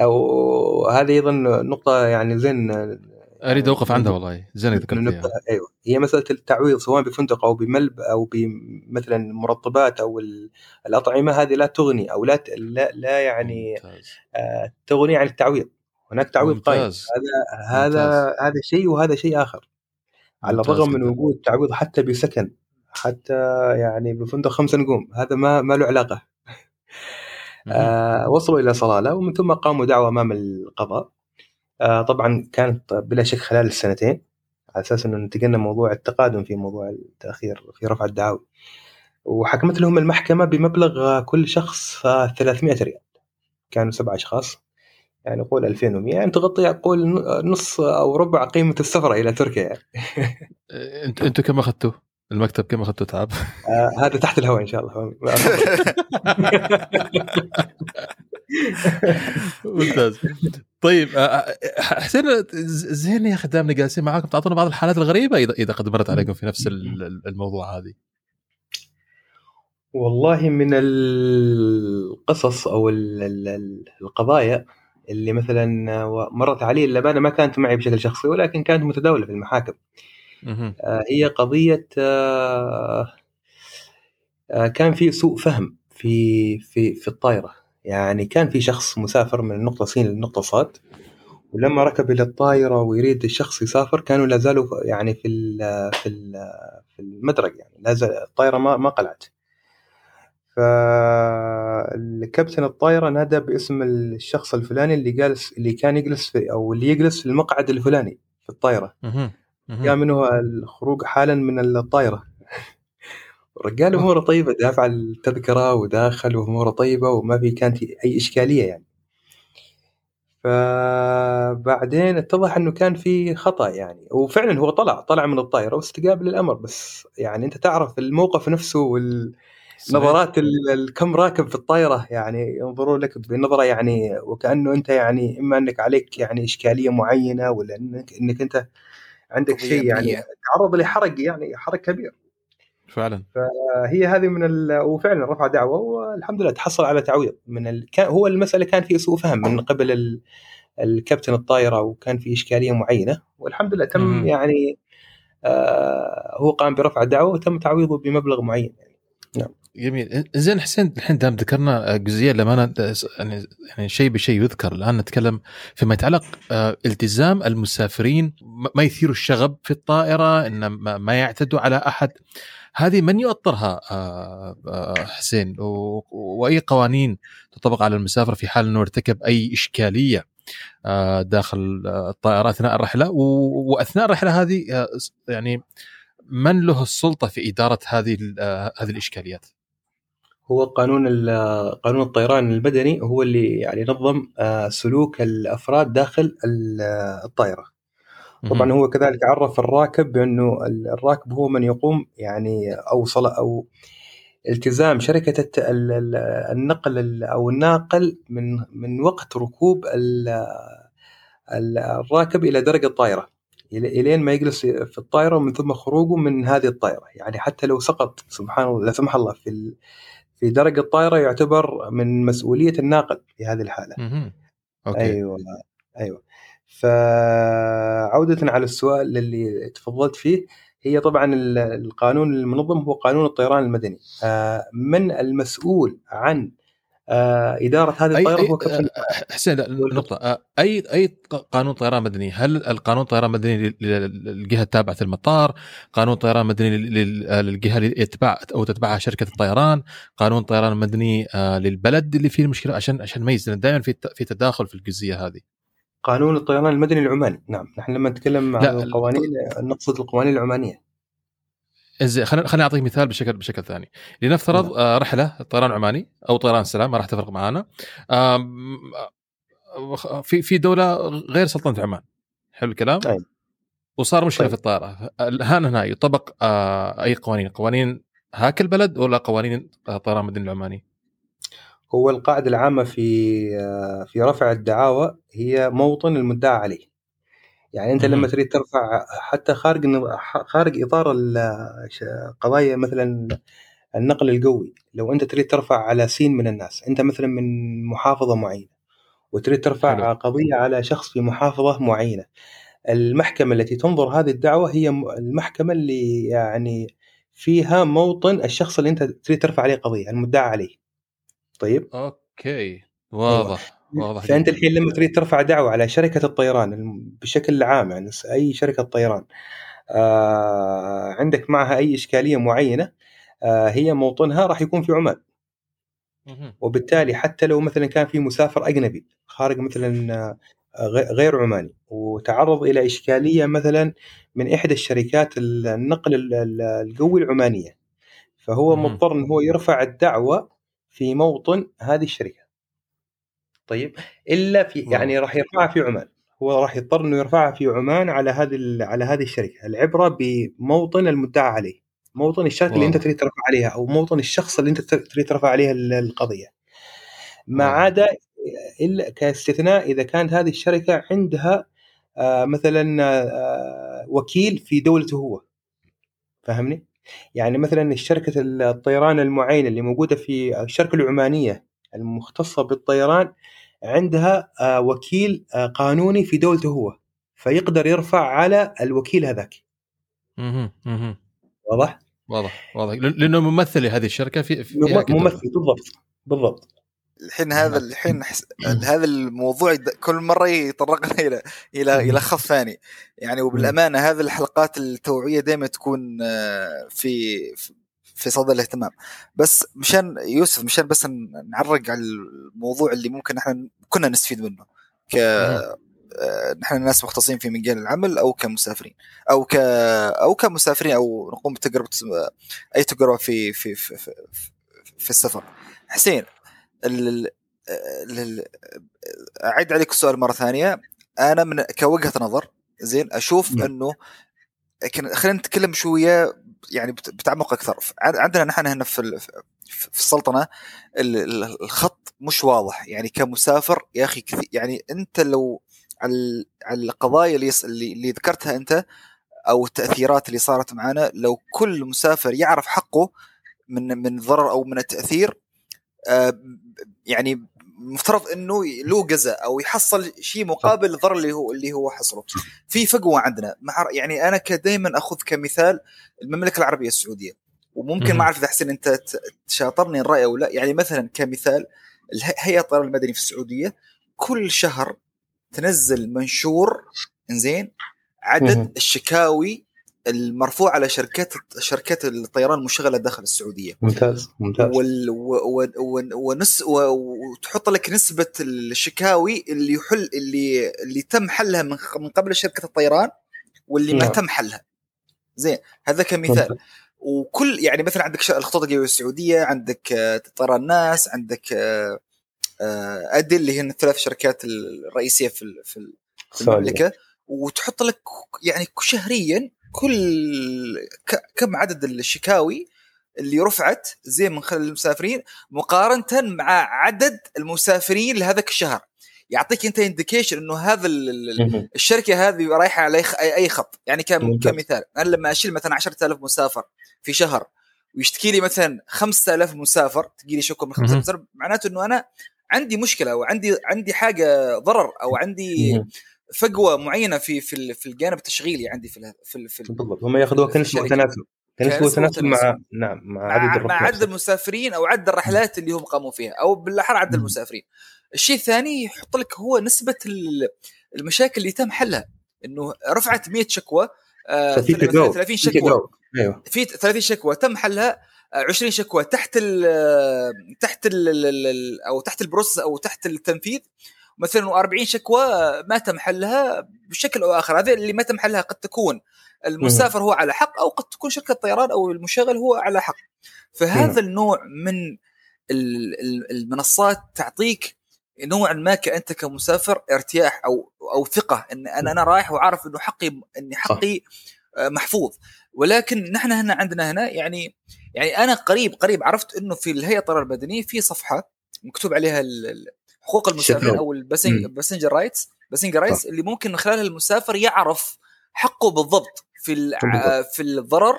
أو هذه أيضا نقطة يعني زين آه، أريد أوقف عندها والله. زين إنك ذكرت نقطة فيها أيوه. هي مسألة التعويض سواء بفندق أو بملب أو بمثلا مرطبات أو ال- الأطعمة هذه لا تغني أو لا ت- لا, لا يعني ممتاز. آه، تغني عن التعويض. هناك تعويض قائم. ممتاز. هذا هذا هذا شيء وهذا شيء آخر. على الرغم من. وجود تعويض حتى بسكن حتى يعني بفندق خمس نجوم هذا ما ما له علاقة. (laughs) آه وصلوا إلى صلالة ومن ثم قاموا دعوة أمام القضاء. آه طبعا كانت بلا شك خلال السنتين على أساس إنه انتقلنا موضوع التقادم في موضوع التأخير في رفع الدعاوى وحكمت لهم المحكمة بمبلغ كل شخص آه، 300 ريال. كانوا سبع أشخاص. يعني قول 2100 يعني تغطي قول نص أو ربع قيمة السفر إلى تركيا يعني. (laughs) انت أنتوا كم أخذتوا؟ المكتب كم أخذتوا تعب؟ (laughs) آه هذا تحت الهواء إن شاء الله (laughs) ممتاز طيب آه، آه، حسين ز- زين يا أخي دامنا جالسين معاكم تعطونا بعض الحالات الغريبة إذا إذا قد مرت عليكم في نفس ال- ال- الموضوع هذه والله من القصص أو ال- ال- ال- القضايا اللي مثلا مرت علي للامانه ما كانت معي بشكل شخصي ولكن كانت متداولة في المحاكم. آه، هي قضية آه، آه، كان في سوء فهم في في في الطائرة. يعني كان في شخص مسافر من النقطه س للنقطه صاد ولما ركب إلى الطائرة ويريد الشخص يسافر كانوا لا زالوا يعني في ال- في ال- في المدرج يعني لا الطائرة ما ما قلعت. فالكابتن الطائره نادى باسم الشخص الفلاني اللي جالس اللي كان يجلس في أو اللي يجلس في المقعد الفلاني في الطائره. جاء منه الخروج حالا من الطائره (laughs) الرجال أموره طيبة دافع التذكرة وداخل وأموره طيبة وما في كانت أي إشكالية يعني. فبعدين اتضح إنه كان في خطأ يعني. وفعلا هو طلع طلع من الطائره واستجاب للأمر بس يعني أنت تعرف الموقف نفسه والنظرات ال- الكم راكب في الطائرة يعني ينظرون لك بنظرة يعني وكأنه أنت يعني إما أنك عليك يعني إشكالية معينة ولا انك أنك أنت عندك شيء يعني. تعرض لحرق يعني حرق كبير فعلا هي هذه من ال... وفعلا رفع دعوة والحمد لله تحصل على تعويض من ال... كان هو المسألة كان في سوء فهم من قبل ال... الكابتن الطائرة وكان في إشكالية معينة والحمد لله تم مهم. يعني آه هو قام برفع الدعوة وتم تعويضه بمبلغ معين جميل. زين حسين الحين دام ذكرنا جزئية لما أنا يعني يعني شيء بشيء يذكر. الآن نتكلم فيما يتعلق آه، التزام المسافرين ما- يثيروا الشغب في الطائرة إن ما يعتدوا على أحد. هذه من يؤطرها آه، آه، حسين؟ وأي قوانين تطبق على المسافر في حال إنه ارتكب أي إشكالية آه، داخل آه، الطائرة أثناء الرحلة؟ وأثناء الرحلة هذه آه، يعني من له السلطة في إدارة هذه آه، هذه الإشكاليات؟ هو قانون ال- قانون الطيران المدني هو اللي يعني نظم آه سلوك الأفراد داخل ال- الطائرة. طبعا هو كذلك عرف الراكب بأنه الراكب هو من يقوم يعني أو صل أو التزام شركة الت- ال- ال- النقل ال- أو الناقل من من وقت ركوب ال- ال- الراكب إلى درج الطائرة إلى- إلين ما يجلس في الطائرة ومن ثم خروجه من هذه الطائرة. يعني حتى لو سقط سبحان الله لا سمح الله في في درج الطائره يعتبر من مسؤولية الناقل في هذه الحالة. أوكي. أيوه أيوه. فعودة على السؤال اللي تفضلت فيه هي طبعا ال- القانون المنظم هو قانون الطيران المدني. آه، من المسؤول عن آه، إدارة هذه اي الطائرة أي هو كابتن آه، حسين لا، نقطة. آه، اي أي قانون طيران مدني؟ هل القانون طيران مدني لل- لل- للجهة التابعة المطار قانون طيران مدني لل- لل- للجهة اللي يتبع أو تتبعها شركة الطيران؟ قانون طيران مدني للبلد اللي فيه المشكلة؟ عشان عشان نميز لأن دائما في في تداخل في الجزئية هذه. قانون الطيران المدني العماني. نعم نحن لما نتكلم عن القوانين نقصد القوانين العمانية. زين خليني خليني أعطيك مثال بشكل بشكل ثاني. لنفترض نعم. آه، رحلة طيران عماني أو طيران سلام ما راح تفرق معانا. آه، في في دولة غير سلطنة عمان. حلو الكلام؟ أيوة. وصار مشكلة طيب. في الطائره الان هنا يطبق آه، أي قوانين؟ قوانين هاك البلد ولا قوانين طيران المدني العماني؟ هو القاعدة العامة في في رفع الدعاوى هي موطن المدعى عليه. يعني أنت. لما تريد ترفع حتى خارج خارج إطار قضايا مثلا النقل الجوي لو أنت تريد ترفع على سين من الناس أنت مثلا من محافظة معينة وتريد ترفع حلو. قضية على شخص في محافظة معينة المحكمة التي تنظر هذه الدعوة هي المحكمة اللي يعني فيها موطن الشخص اللي أنت تريد ترفع عليه قضية المدعى عليه طيب okay واضح واضح فأنت. الحين لما تريد ترفع دعوة على شركة الطيران بشكل عام يعني أي شركة طيران آه عندك معها أي إشكالية معينة آه هي موطنها راح يكون في عمان. وبالتالي حتى لو مثلا كان في مسافر أجنبي خارج مثلا آه، غير عماني وتعرض إلى إشكالية مثلا من إحدى الشركات النقل ال- ال- القوي العمانية فهو. مضطر انه هو يرفع الدعوة في موطن هذه الشركة طيب إلا في يعني راح يرفعها في عمان هو راح يضطر إنه يرفعها في عمان على هذه على هذه الشركة العبرة بموطن المدعى عليه موطن الشركة اللي أنت. تريد ترفع عليها أو موطن الشخص اللي أنت تريد ترفع عليه ال- القضية ما واضح. عدا إلا كاستثناء إذا كانت هذه الشركة عندها آه، مثلا آه، وكيل في دولته هو فاهمني؟ يعني مثلا الشركة الطيران المعينه اللي موجودة في الشركة العمانية المختصة بالطيران عندها آه، وكيل آه، قانوني في دولته هو فيقدر يرفع على الوكيل هذاك مهم. مهم. واضح؟ واضح واضح لأنه ممثل لهذه الشركة في في. ممثل بالضبط بالضبط الحين هذا الحين حس... هذا الموضوع كل مرة يطرقنا (laughs) إلى إلى إلى خط ثاني يعني وبالأمانة هذه الحلقات التوعية دائما تكون آه، في في صدى الاهتمام. بس مشان يوسف مشان بس نعرق على الموضوع اللي ممكن إحنا كنا نستفيد منه ك آه، نحن ناس مختصين في مجال العمل أو كمسافرين. أو ك أو كمسافرين أو نقوم بتجربة أي تجربة في في في, في, في السفر. حسين ال- آه، لل... أعيد عليك السؤال مرة ثانية. أنا من كوجهة نظر زين أشوف مم. إنه خلينا نتكلم شوية يعني بت- بتعمق أكثر. عن- عندنا نحن هنا في في السلطنة ال- ال- الخط مش واضح. يعني كمسافر يا أخي كثير يعني أنت لو على القضايا اللي اللي ذكرتها أنت أو التأثيرات اللي صارت معنا لو كل مسافر يعرف حقه من من ضرر أو من التأثير آه، يعني مفترض إنه له جزاء أو يحصل شيء مقابل الضرر اللي هو اللي هو حصله. في فجوه عندنا. مع يعني أنا دائما أخذ كمثال المملكة العربية السعودية. وممكن. ما أعرف إذا حسين أنت تشاطرني الرأي أو لا. يعني مثلا كمثال هيئة الطيران المدني في السعودية كل شهر تنزل منشور إنزين عدد. الشكاوي المرفوع على شركات شركات الطيران المشغلة داخل السعودية ممتاز ممتاز وال و و و ونس و وتحط لك نسبة الشكاوي اللي يحل اللي اللي تم حلها من من قبل شركة الطيران واللي ما نعم. تم حلها زين هذا كمثال ممتاز. وكل يعني مثلا عندك الخطوط الجوية السعودية عندك آه، طيران ناس عندك آه، آه، ادل اللي هي الثلاث شركات الرئيسية في في. المملكة وتحط لك يعني شهريا كل كم عدد الشكاوي اللي رفعت زي من خلال المسافرين مقارنة مع عدد المسافرين لهذاك الشهر يعطيك أنت انديكيشن إنه هذا. الشركة هذه رايحة على اي خط يعني. كمثال أنا لما أشيل مثلا 10000 مسافر في شهر ويشتكي لي مثلا 5000 مسافر تجي لي شكوى من 5000 مهم. مسافر معناته إنه أنا عندي مشكلة أو عندي عندي حاجة ضرر أو عندي. فجوه معينة في في في الجانب التشغيلي عندي في في في ال- بالضبط. هم يأخذوها كنسبه. وتناسب كنسبه وتناسب مع. نعم مع مع, عدد مع الركاب عدد المسافرين أو عدد الرحلات اللي هم قاموا فيها أو بالأحرى عدد. المسافرين. الشيء الثاني يحط لك هو نسبة ال- المشاكل اللي تم حلها. إنه رفعت 100 شكوى آه، ففي مثلاً تجاوب 30 في شكوى. أيوه. في 30 شكوى. تم حلها آه، 20 شكوى تحت ال تحت ال ال أو تحت البروسس أو تحت التنفيذ. مثلا و40 شكوى ما تم حلها بشكل أو آخر. هذه اللي ما تم حلها قد تكون المسافر هو على حق أو قد تكون شركة الطيران أو المشغل هو على حق. فهذا النوع من ال- ال- المنصات تعطيك نوعا ما كأنت كمسافر ارتياح أو أو ثقة إن أنا أنا رايح وعارف إنه حقي ان حقي محفوظ. ولكن نحن هنا عندنا هنا يعني يعني أنا قريب قريب عرفت إنه في الهيئة الطيران المدنية في صفحه مكتوب عليها حقوق المسافرين شكراً. أو ال passenger مم. passenger rights passenger rights اللي ممكن من خلالها المسافر يعرف حقه بالضبط في بالضبط. في الضرر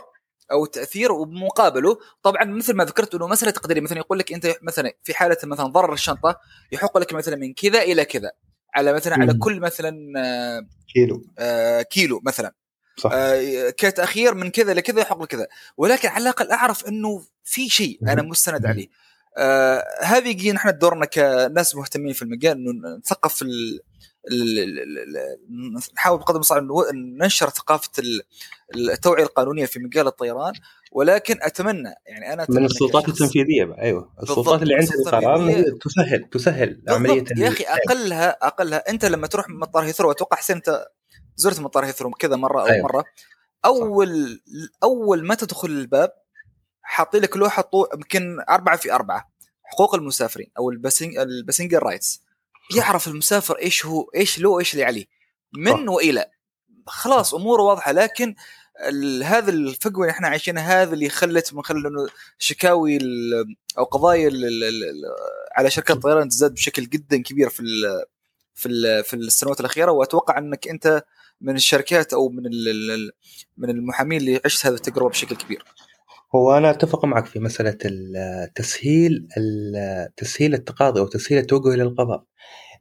أو التأثير وبمقابله طبعا مثل ما ذكرت إنه مساله تقديريه مثلا يقول لك أنت مثلا في حالة مثلا ضرر الشنطة يحق لك مثلا من كذا إلى كذا على مثلا على. كل مثلا آه، كيلو آه، كيلو مثلا صح آه، كتأخير من كذا لكذا يحق لك كذا ولكن على الأقل أعرف إنه في شيء أنا. مستند. عليه آه هذه يجي نحن دورنا كناس مهتمين في المجال إنه نثقف ال نحاول بقدر المستطاع ننشر ثقافة ال- التوعية القانونية في مجال الطيران ولكن أتمنى يعني أنا من أتمنى السلطات كشخص- التنفيذية بقى أيوه السلطات اللي عندها السلطات القرار. تسهل تسهل عملية يا أخي اقلها أقلها أنت لما تروح مطار هيثرو أتوقع حسين أنت زرت مطار هيثرو كذا مرة أو أيوة. مرة اول أول ما تدخل الباب حاطين لك لوحة طو... يمكن أربعة في أربعة حقوق المسافرين أو ال passenger ال passenger rights. يعرف المسافر إيش هو إيش له إيش اللي عليه من. وإلى. خلاص أموره واضحة لكن هذا الفجوه اللي إحنا عايشينها هذا اللي خلت من خلال انه شكاوي ال- أو قضايا ال- ال- ال- على شركات الطيران تزداد بشكل جدا كبير في ال في ال في السنوات الأخيرة. وأتوقع إنك أنت من الشركات أو من من المحامين اللي عشت هذه التجربة بشكل كبير. هو أنا أتفق معك في مسألة ال- تسهيل ال- تسهيل التقاضي أو تسهيل التوجه إلى القضاء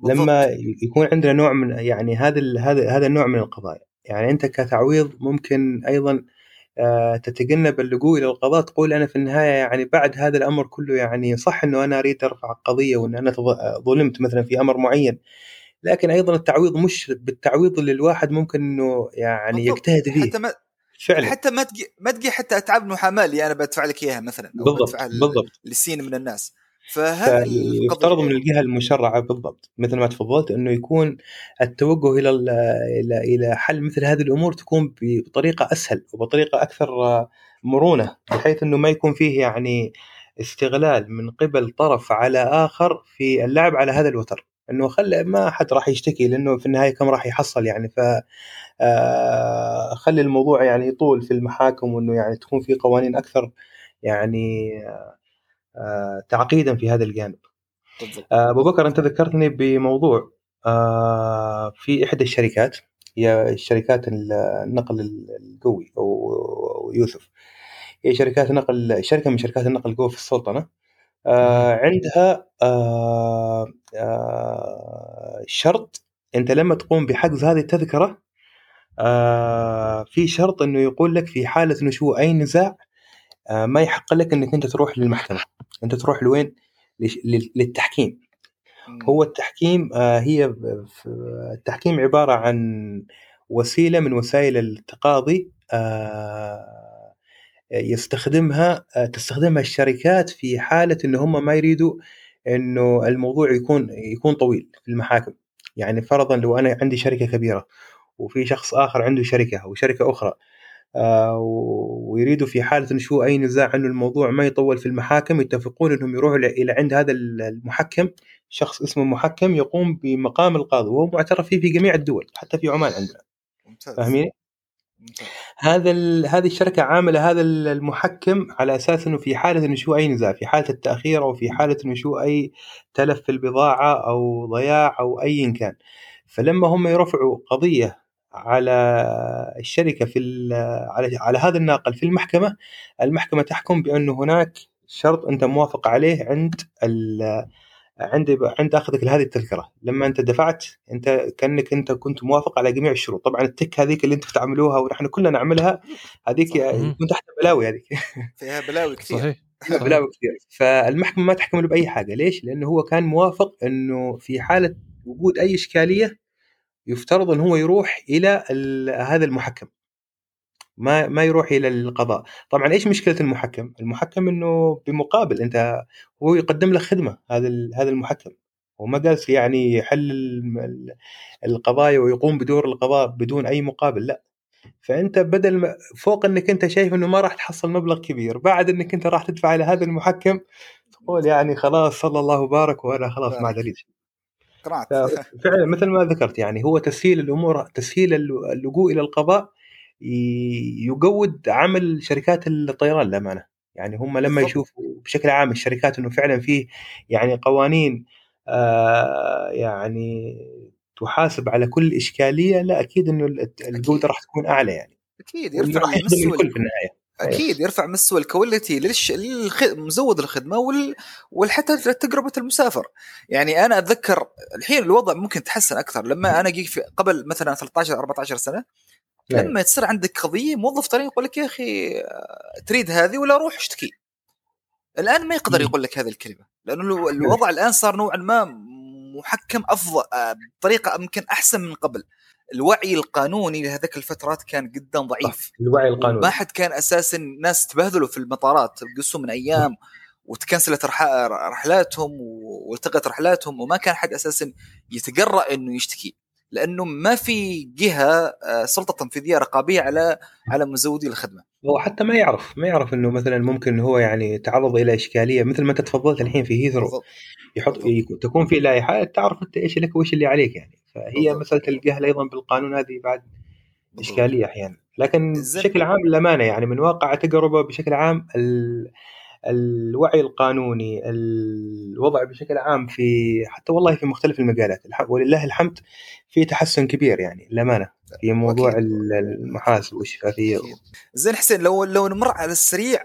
بالضبط. لما يكون عندنا نوع من يعني هذا هذا هذا النوع من القضايا يعني أنت كتعويض ممكن أيضا آه، تتجنب اللجوء إلى القضاء تقول أنا في النهاية يعني بعد هذا الأمر كله يعني صح إنه أنا أريد أرفع قضيه وإن أنا ظلمت مثلا في أمر معين لكن أيضا التعويض مش بالتعويض اللي الواحد ممكن إنه يعني بالضبط. يجتهد فيه حتى ما فعلا. حتى ما تجي ما تجي حتى اتعاب المحاماة اللي أنا بدفع لك إياها مثلا أو بالضبط بدفع بالضبط. للسين من الناس. فهذا فيفترض من الجهة المشرعة بالضبط مثل ما تفضلت إنه يكون التوجه إلى ال- إلى إلى حل مثل هذه الأمور تكون بطريقة أسهل وبطريقة أكثر مرونة بحيث إنه ما يكون فيه يعني استغلال من قبل طرف على آخر في اللعب على هذا الوتر. إنه خلي ما حد راح يشتكي لإنه في النهاية كم راح يحصل يعني. ف آه، خلي الموضوع يعني يطول في المحاكم وإنه يعني تكون في قوانين أكثر يعني آه، تعقيدا في هذا الجانب. آه، أبو بكر أنت ذكرتني بموضوع في إحدى الشركات هي شركات النقل القوي أو يوسف. هي شركات نقل شركة من شركات النقل القوي في السلطنة. عندها شرط. أنت لما تقوم بحجز هذه التذكرة آه في شرط إنه يقول لك في حالة نشوء أي نزاع آه ما يحق لك إنك أنت تروح للمحكمة. أنت تروح لوين؟ للتحكيم. هو التحكيم آه هي التحكيم عبارة عن وسيلة من وسائل التقاضي آه يستخدمها آه تستخدمها الشركات في حالة إن هم ما يريدوا إنه الموضوع يكون يكون طويل في المحاكم. يعني فرضا لو أنا عندي شركة كبيرة وفي شخص آخر عنده شركة أو شركة أخرى آه ويريدوا في حالة نشوء أي نزاع إنه الموضوع ما يطول في المحاكم يتفقون إنهم يروحوا إلى عند هذا المحكم شخص اسمه محكم يقوم بمقام القاضي وهو معترف فيه في جميع الدول حتى في عمان عندنا. ممتاز. فاهمين؟ هذا هذه الشركة عاملة هذا المحكم على أساس إنه في حالة نشوء أي نزاع في حالة التأخير أو في حالة نشوء أي تلف في البضاعة أو ضياع أو ايا كان. فلما هم يرفعوا قضية على الشركة في على على هذا الناقل في المحكمة المحكمة تحكم بانه هناك شرط أنت موافق عليه عند عند عند أخذك لهذه التذكرة. لما أنت دفعت أنت كأنك أنت كنت موافق على جميع الشروط. طبعا التك هذيك اللي انت تعملوها ونحن كلنا نعملها هذيك تكون تحت بلاوي هذيك. فيها بلاوي كثير. صحيح. فيها بلاوي كثير. فالمحكمة ما تحكم له بأي حاجة. ليش؟ لأنه هو كان موافق إنه في حالة وجود أي إشكالية يفترض إن هو يروح إلى هذا المحكم. ما ما يروح إلى القضاء. طبعا إيش مشكلة المحكم؟ المحكم إنه بمقابل أنت هو يقدم لك خدمة هذا هذا المحكم. وما جالس يعني يحل القضايا ويقوم بدور القضاء بدون أي مقابل لا. فأنت بدل ما فوق إنك أنت شايف إنه ما راح تحصل مبلغ كبير بعد إنك أنت راح تدفع إلى هذا المحكم تقول يعني خلاص صلى الله وبارك وأنا خلاص ما عاد فعلا مثل ما ذكرت يعني هو تسهيل الأمور تسهيل اللجوء إلى القضاء يقود عمل شركات الطيران للأمانة. يعني هم لما يشوفوا بشكل عام الشركات إنه فعلا فيه يعني قوانين آه يعني تحاسب على كل إشكالية لا أكيد إنه الجوده راح تكون أعلى يعني. أكيد يرفع مستوى في النهاية. أكيد يرفع مستوى الكواليتي للش... للمزود الخدمة وال... وحتى تجربه المسافر. يعني أنا أتذكر الحين الوضع ممكن يتحسن أكثر. لما أنا جيت في قبل مثلا 13 14 سنة. لما تصير عندك قضية موظف طريق يقول لك يا أخي تريد هذه ولا روح اشتكي. الآن ما يقدر يقول لك هذه الكلمة لأنه الوضع الآن صار نوعا ما محكم أفضل آه، بطريقة يمكن أحسن من قبل. الوعي القانوني لهذيك الفترات كان جدا ضعيف. الوعي القانوني. ما حد كان أساسا الناس تبهذلوا في المطارات قصوا من أيام وتكنسلت رحلاتهم والتقت رحلاتهم وما كان حد أساسا يتجرأ إنه يشتكي. لأنه ما في جهة آه، سلطة تنفيذية رقابية على على مزودي الخدمة. هو حتى ما يعرف ما يعرف إنه مثلا ممكن هو يعني تعرض إلى إشكالية مثل ما أنت تفضلت الحين في هيثرو يحط تكون في لائحه تعرف أنت إيش لك وإيش اللي عليك يعني. فهي بالضبط. مساله الجهل أيضا بالقانون هذه بعد إشكالية أحيانا. لكن بشكل عام للأمانة يعني من واقع تجربة بشكل عام الوعي القانوني الوضع بشكل عام في حتى والله في مختلف المجالات. ولله الحمد في تحسن كبير يعني للأمانة. في موضوع أكيد. المحاسب والشفافية زين حسين لو لو نمر على السريع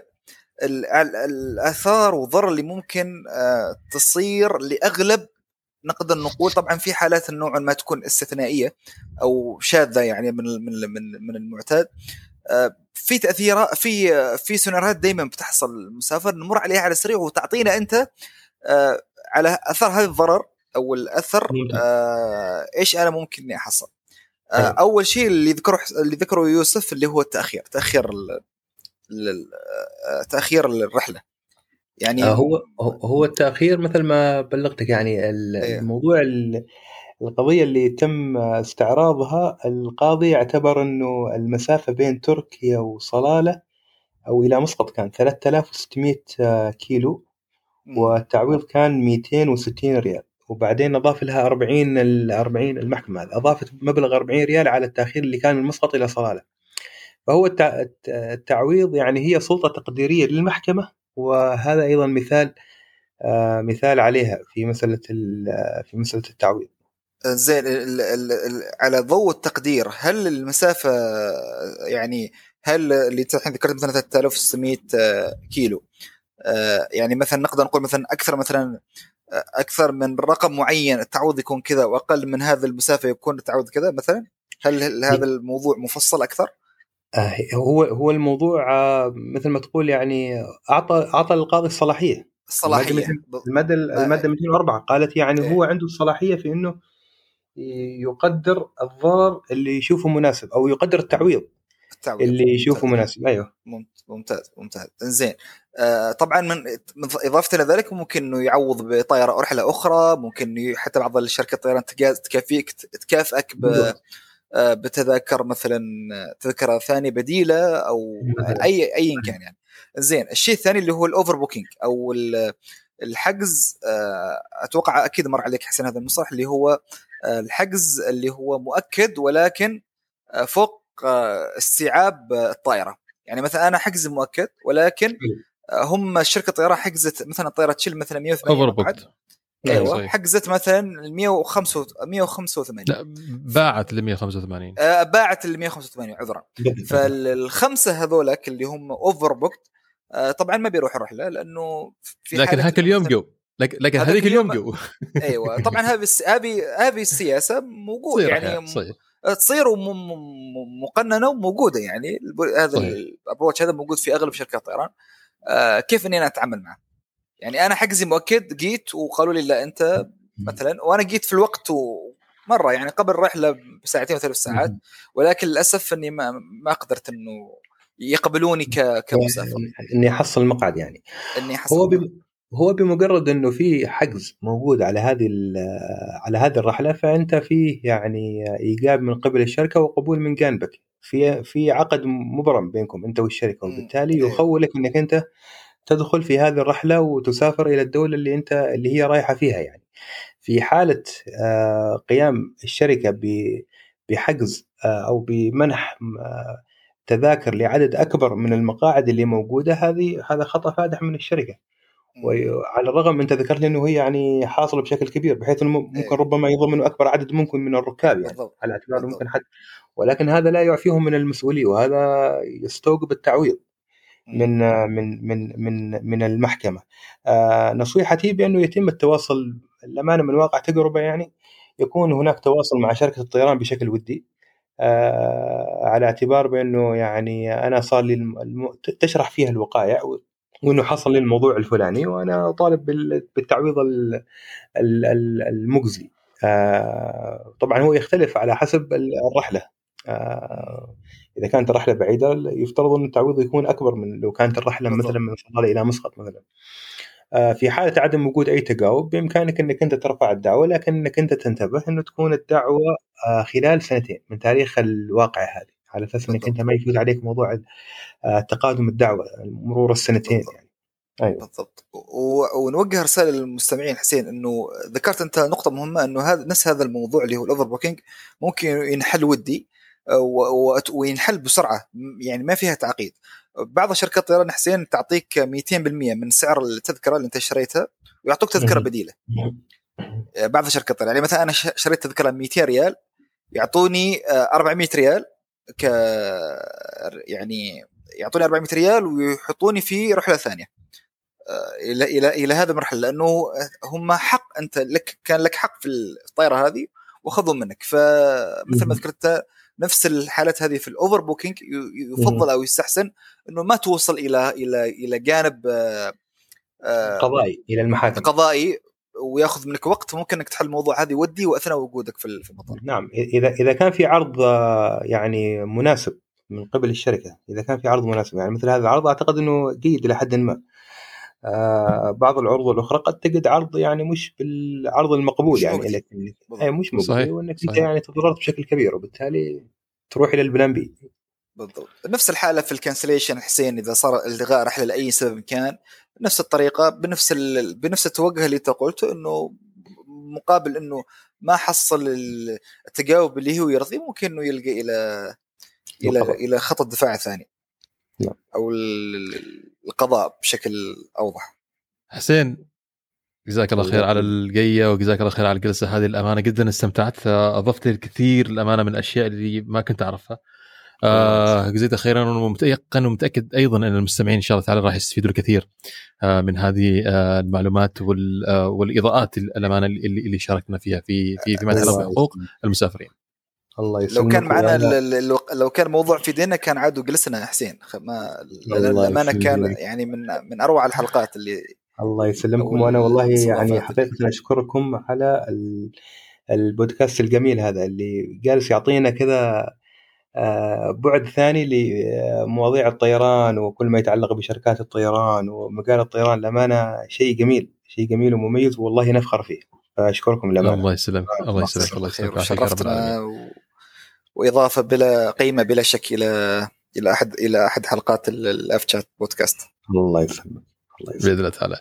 الآثار والضرر اللي ممكن آه، تصير لأغلب نقدر نقول طبعا في حالات نوعا ما تكون استثنائية أو شاذة يعني من من من, المعتاد. في تاثيرات في في سيناريوهات دائما بتحصل المسافر نمر عليها على السريع وتعطينا أنت آه، على أثر هذا الضرر أو الأثر آه، إيش أنا ممكن إني أحصل. أول شيء اللي ذكره اللي ذكره يوسف اللي هو التأخير تأخير تأخير الرحلة. يعني هو هو التأخير مثل ما بلغتك يعني إيه. الموضوع القضية اللي تم استعراضها القاضي اعتبر أنه المسافة بين تركيا وصلالة أو إلى مسقط كان 3600 آه، كيلو. والتعويض كان 260 ريال وبعدين أضاف لها 40 ال 40 المحكمة أضافت مبلغ 40 ريال على التأخير اللي كان من مسقط إلى صلالة. فهو التع- الت- التعويض يعني هي سلطة تقديرية للمحكمة وهذا أيضا مثال آه، مثال عليها في مسألة ال- في مسألة التعويض. زين على ضوء التقدير هل المسافة يعني هل اللي الحين ذكرت مثلا 3600 كيلو آه، يعني مثلا نقدر نقول مثلا أكثر مثلا آه، أكثر من رقم معين التعويض يكون كذا وأقل من هذه المسافة يكون التعويض كذا مثلا هل هذا الموضوع مفصل أكثر؟ آه، هو هو الموضوع آه، مثل ما تقول يعني أعطى أعطى القاضي الصلاحية الصلاحية المادة المادة 204 قالت يعني إيه. هو عنده الصلاحيه في إنه يقدر الضرر اللي يشوفه مناسب أو يقدر التعويض التعويض. اللي يشوفه. مناسب. أيوه. ممت- ممتاز ممتاز. زين آه طبعا من إضافة إلى ذلك ممكن إنه يعوض بطائره رحله أخرى ممكن حتى بعض الشركات الطيران تكافيك تكافئك ب. آه، بتذاكر مثلا تذكرة ثانية بديلة أو. اي ايا كان يعني. زين الشيء الثاني اللي هو ال overbooking أو ال- الحجز آه، أتوقع أكيد مر عليك حسين هذا المصطلح اللي هو الحجز اللي هو مؤكد ولكن آه، فوق آه، استيعاب آه، الطائرة. يعني مثلا أنا حجز مؤكد ولكن هم شركة طيران حجزت مثلا الطائره تشيل مثلا 180 أوفر أيوه صحيح. حجزت مثلا 105 185 لا باعت ل 185 آه، باعت ال 185 عذرا. فالخمسة هذولك اللي هم أوفر بوكت طبعا ما بيروحوا الرحله لأنه في لكن هاك اليوم جو. لكن هذيك اليوم جو. (laughs) أيوه. (laughs) طبعا هذه هذه هذه السياسة موجود تصير يعني صحيح. تصير مقننة وموجودة يعني هذا. ال approach هذا موجود في أغلب شركات الطيران آه كيف إني أنا أتعامل معه؟ يعني أنا حجزي مؤكد جيت وقالوا لي لا أنت مثلا وأنا جيت في الوقت ومره يعني قبل الرحلة بساعتين وثلاث ساعات ولكن للأسف إني ما ما قدرت إنه يقبلوني ك- كمسافر. إني أحصل مقعد يعني. إني أحصل هو بم... هو بمجرد إنه في حجز موجود على هذه على هذه الرحلة فأنت فيه يعني إيجاب من قبل الشركة وقبول من جانبك في في عقد مبرم بينكم أنت والشركة. وبالتالي. يخولك إنك أنت تدخل في هذه الرحلة وتسافر إلى الدولة اللي أنت اللي هي رايحة فيها يعني في حالة آه، قيام الشركة بحجز آه، أو بمنح آه، تذاكر لعدد أكبر من المقاعد اللي موجودة هذه هذا خطأ فادح من الشركة وعلى الرغم انت ذكرت إنه هي يعني حاصلة بشكل كبير بحيث إنه ممكن إيه. ربما يضمنوا أكبر عدد ممكن من الركاب يعني بالضبط على اعتبار. ممكن حد ولكن هذا لا يعفيهم من المسؤولية وهذا يستوجب التعويض من من من من من المحكمة. آه نصيحتي بأنه يتم التواصل الامانه من واقع تجربة يعني يكون هناك تواصل مع شركة الطيران بشكل ودي آه على اعتبار بأنه يعني أنا صار لي الم... تشرح فيها الوقائع. وإنه حصل لي الموضوع الفلاني وأنا طالب بال... بالتعويض ال... ال... ال- المجزي. آه طبعا هو يختلف على حسب الرحلة. آه إذا كانت الرحلة بعيدة يفترض إن التعويض يكون أكبر من لو كانت الرحلة. مثلا من صلاله إلى مسقط مثلا. آه، في حالة عدم وجود أي تجاوب بإمكانك إنك أنت ترفع الدعوة لكن إنك أنت تنتبه إنه تكون الدعوة خلال سنتين من تاريخ الواقعة هذه على أساس إنك أنت ما يفوت عليك موضوع آه، تقادم الدعوة مرور السنتين بالضبط. يعني. أيوه. بالضبط. و- ونوجه رسالة للمستمعين حسين إنه ذكرت أنت نقطة مهمة إنه هذا نفس هذا الموضوع اللي هو الأوفر بوكينج ممكن ينحل ودي آه، و- و- وينحل بسرعة يعني ما فيها تعقيد. بعض شركات الطيران حسين تعطيك 200% من سعر التذكرة اللي أنت اشتريتها ويعطوك تذكرة. بديلة. آه، بعض شركات الطيران يعني مثلا أنا ش- شريت تذكرة 200 ريال يعطوني آه، 400 ريال ك يعني يعطوني 400 ريال ويحطوني في رحلة ثانية. آه، إلى إلى إلى هذا المرحلة لأنه هم حق أنت لك كان لك حق في الطائرة هذه واخذوا منك. فمثل ما. ذكرت نفس الحالات هذه في ال overbooking يفضل أو يستحسن إنه ما توصل إلى إلى إلى جانب آه، آه، قضائي إلى المحاكم. قضائي وياخذ منك وقت ممكن إنك تحل الموضوع هذه وديا وأثناء وجودك في ال- في المطار نعم إذا إذا كان في عرض آه، يعني مناسب من قبل الشركة إذا كان في عرض مناسب يعني مثل هذا العرض أعتقد إنه جيد إلى حد ما آه بعض العروض الأخرى قد تجد عرض يعني مش بالعرض المقبول مش يعني. لك بالضبط. اي مش صحيح. وإنك أنت. يعني تضررت بشكل كبير وبالتالي تروح إلى ال plan B بالضبط نفس الحالة في ال cancellation حسين إذا صار الغاء رحله لأي سبب كان نفس الطريقة بنفس ال... بنفس التوجه اللي أنت قلته إنه مقابل إنه ما حصل التجاوب اللي هو يرضيه ممكن إنه يلجأ إلى إلى إلى خط الدفاع الثاني نعم. أو ال- القضاء بشكل أوضح. حسين جزاك الله خير على الجية وجزاك الله خير على الجلسة هذه. الأمانة جدا استمتعت أضفت لي الكثير الأمانة من الأشياء اللي ما كنت أعرفها. آه جزيت خيرا ومتيقن ومتأكد أيضا أن المستمعين إن شاء الله تعالى راح يستفيدوا الكثير آه من هذه آه المعلومات وال- آه والإضاءات الامانه اللي, اللي شاركنا فيها في في فيما يتعلق بحقوق. المسافرين. الله لو يسلمك كان معنا لو كان موضوع في ديننا كان عادوا جلسنا حسين خ- ما الله الأمانة كان. يعني من من أروع الحلقات اللي الله يسلمكم وأنا والله. يعني حقيقه أشكركم على ال- البودكاست الجميل هذا اللي جالس يعطينا كذا بعد ثاني لمواضيع الطيران وكل ما يتعلق بشركات الطيران ومجال الطيران للأمانة شيء جميل شيء جميل ومميز والله نفخر فيه. فأشكركم للأمانة. الله يسلمك الله يسلمك الله يسلمك. شرفتنا و... وإضافة بلا قيمة بلا شك إلى إلى أحد إلى أحد حلقات ال- الاف شات بودكاست الله يسلمك الله يسلمك. بإذن الله تعالى.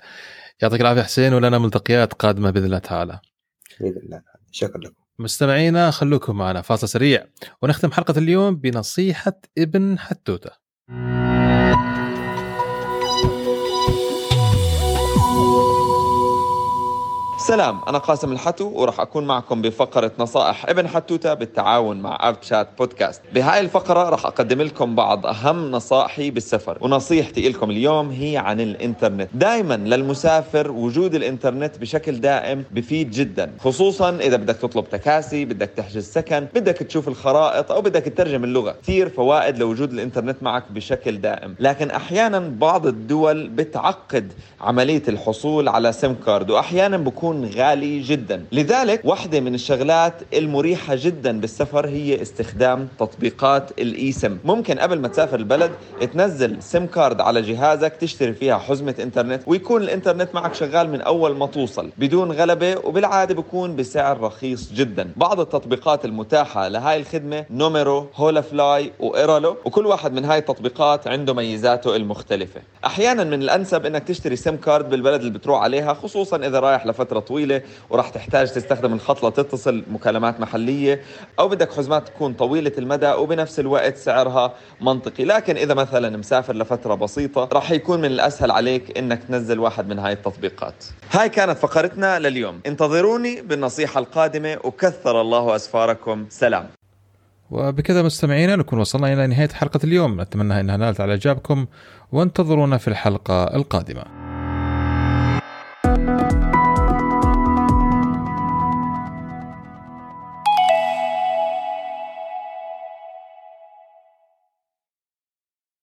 يعطيك العافية حسين ولنا ملتقيات قادمة بإذن الله تعالى. بإذن الله شكرا لكم. مستمعينا خلوكم معنا فاصل سريع ونختم حلقة اليوم بنصيحة ابن حتوتة. سلام أنا قاسم الحتو وراح أكون معكم بفقرة نصائح ابن حتوتة بالتعاون مع أب شات بودكاست بهاي الفقرة راح أقدم لكم بعض أهم نصائحي بالسفر ونصيحتي لكم اليوم هي عن الإنترنت. دائما للمسافر وجود الإنترنت بشكل دائم بفيد جدا خصوصا إذا بدك تطلب تكاسي بدك تحجز سكن بدك تشوف الخرائط أو بدك تترجم اللغة. كثير فوائد لوجود الإنترنت معك بشكل دائم. لكن أحيانا بعض الدول بتعقد عملية الحصول على SIM card وأحيانا بكون غالي جدا. لذلك واحدة من الشغلات المريحة جدا بالسفر هي استخدام تطبيقات الاي سم ممكن قبل ما تسافر البلد تنزل SIM card على جهازك تشتري فيها حزمة إنترنت ويكون الإنترنت معك شغال من أول ما توصل. بدون غلبة وبالعادة بكون بسعر رخيص جدا. بعض التطبيقات المتاحة لهاي الخدمة Numero Holafly و Airalo وكل واحد من هاي التطبيقات عنده ميزاته المختلفة. أحيانا من الأنسب إنك تشتري SIM card بالبلد اللي بتروح عليها خصوصا إذا رايح لفترة طويلة وراح تحتاج تستخدم الخط لتتصل مكالمات محلية أو بدك حزمات تكون طويلة المدى وبنفس الوقت سعرها منطقي. لكن إذا مثلا مسافر لفترة بسيطة راح يكون من الأسهل عليك إنك تنزل واحد من هاي التطبيقات. هاي كانت فقرتنا لليوم. انتظروني بالنصيحة القادمة وكثر الله أسفاركم. سلام. وبكذا مستمعينا نكون وصلنا إلى نهاية حلقة اليوم. نتمنى إنها نالت على إعجابكم وانتظرونا في الحلقة القادمة.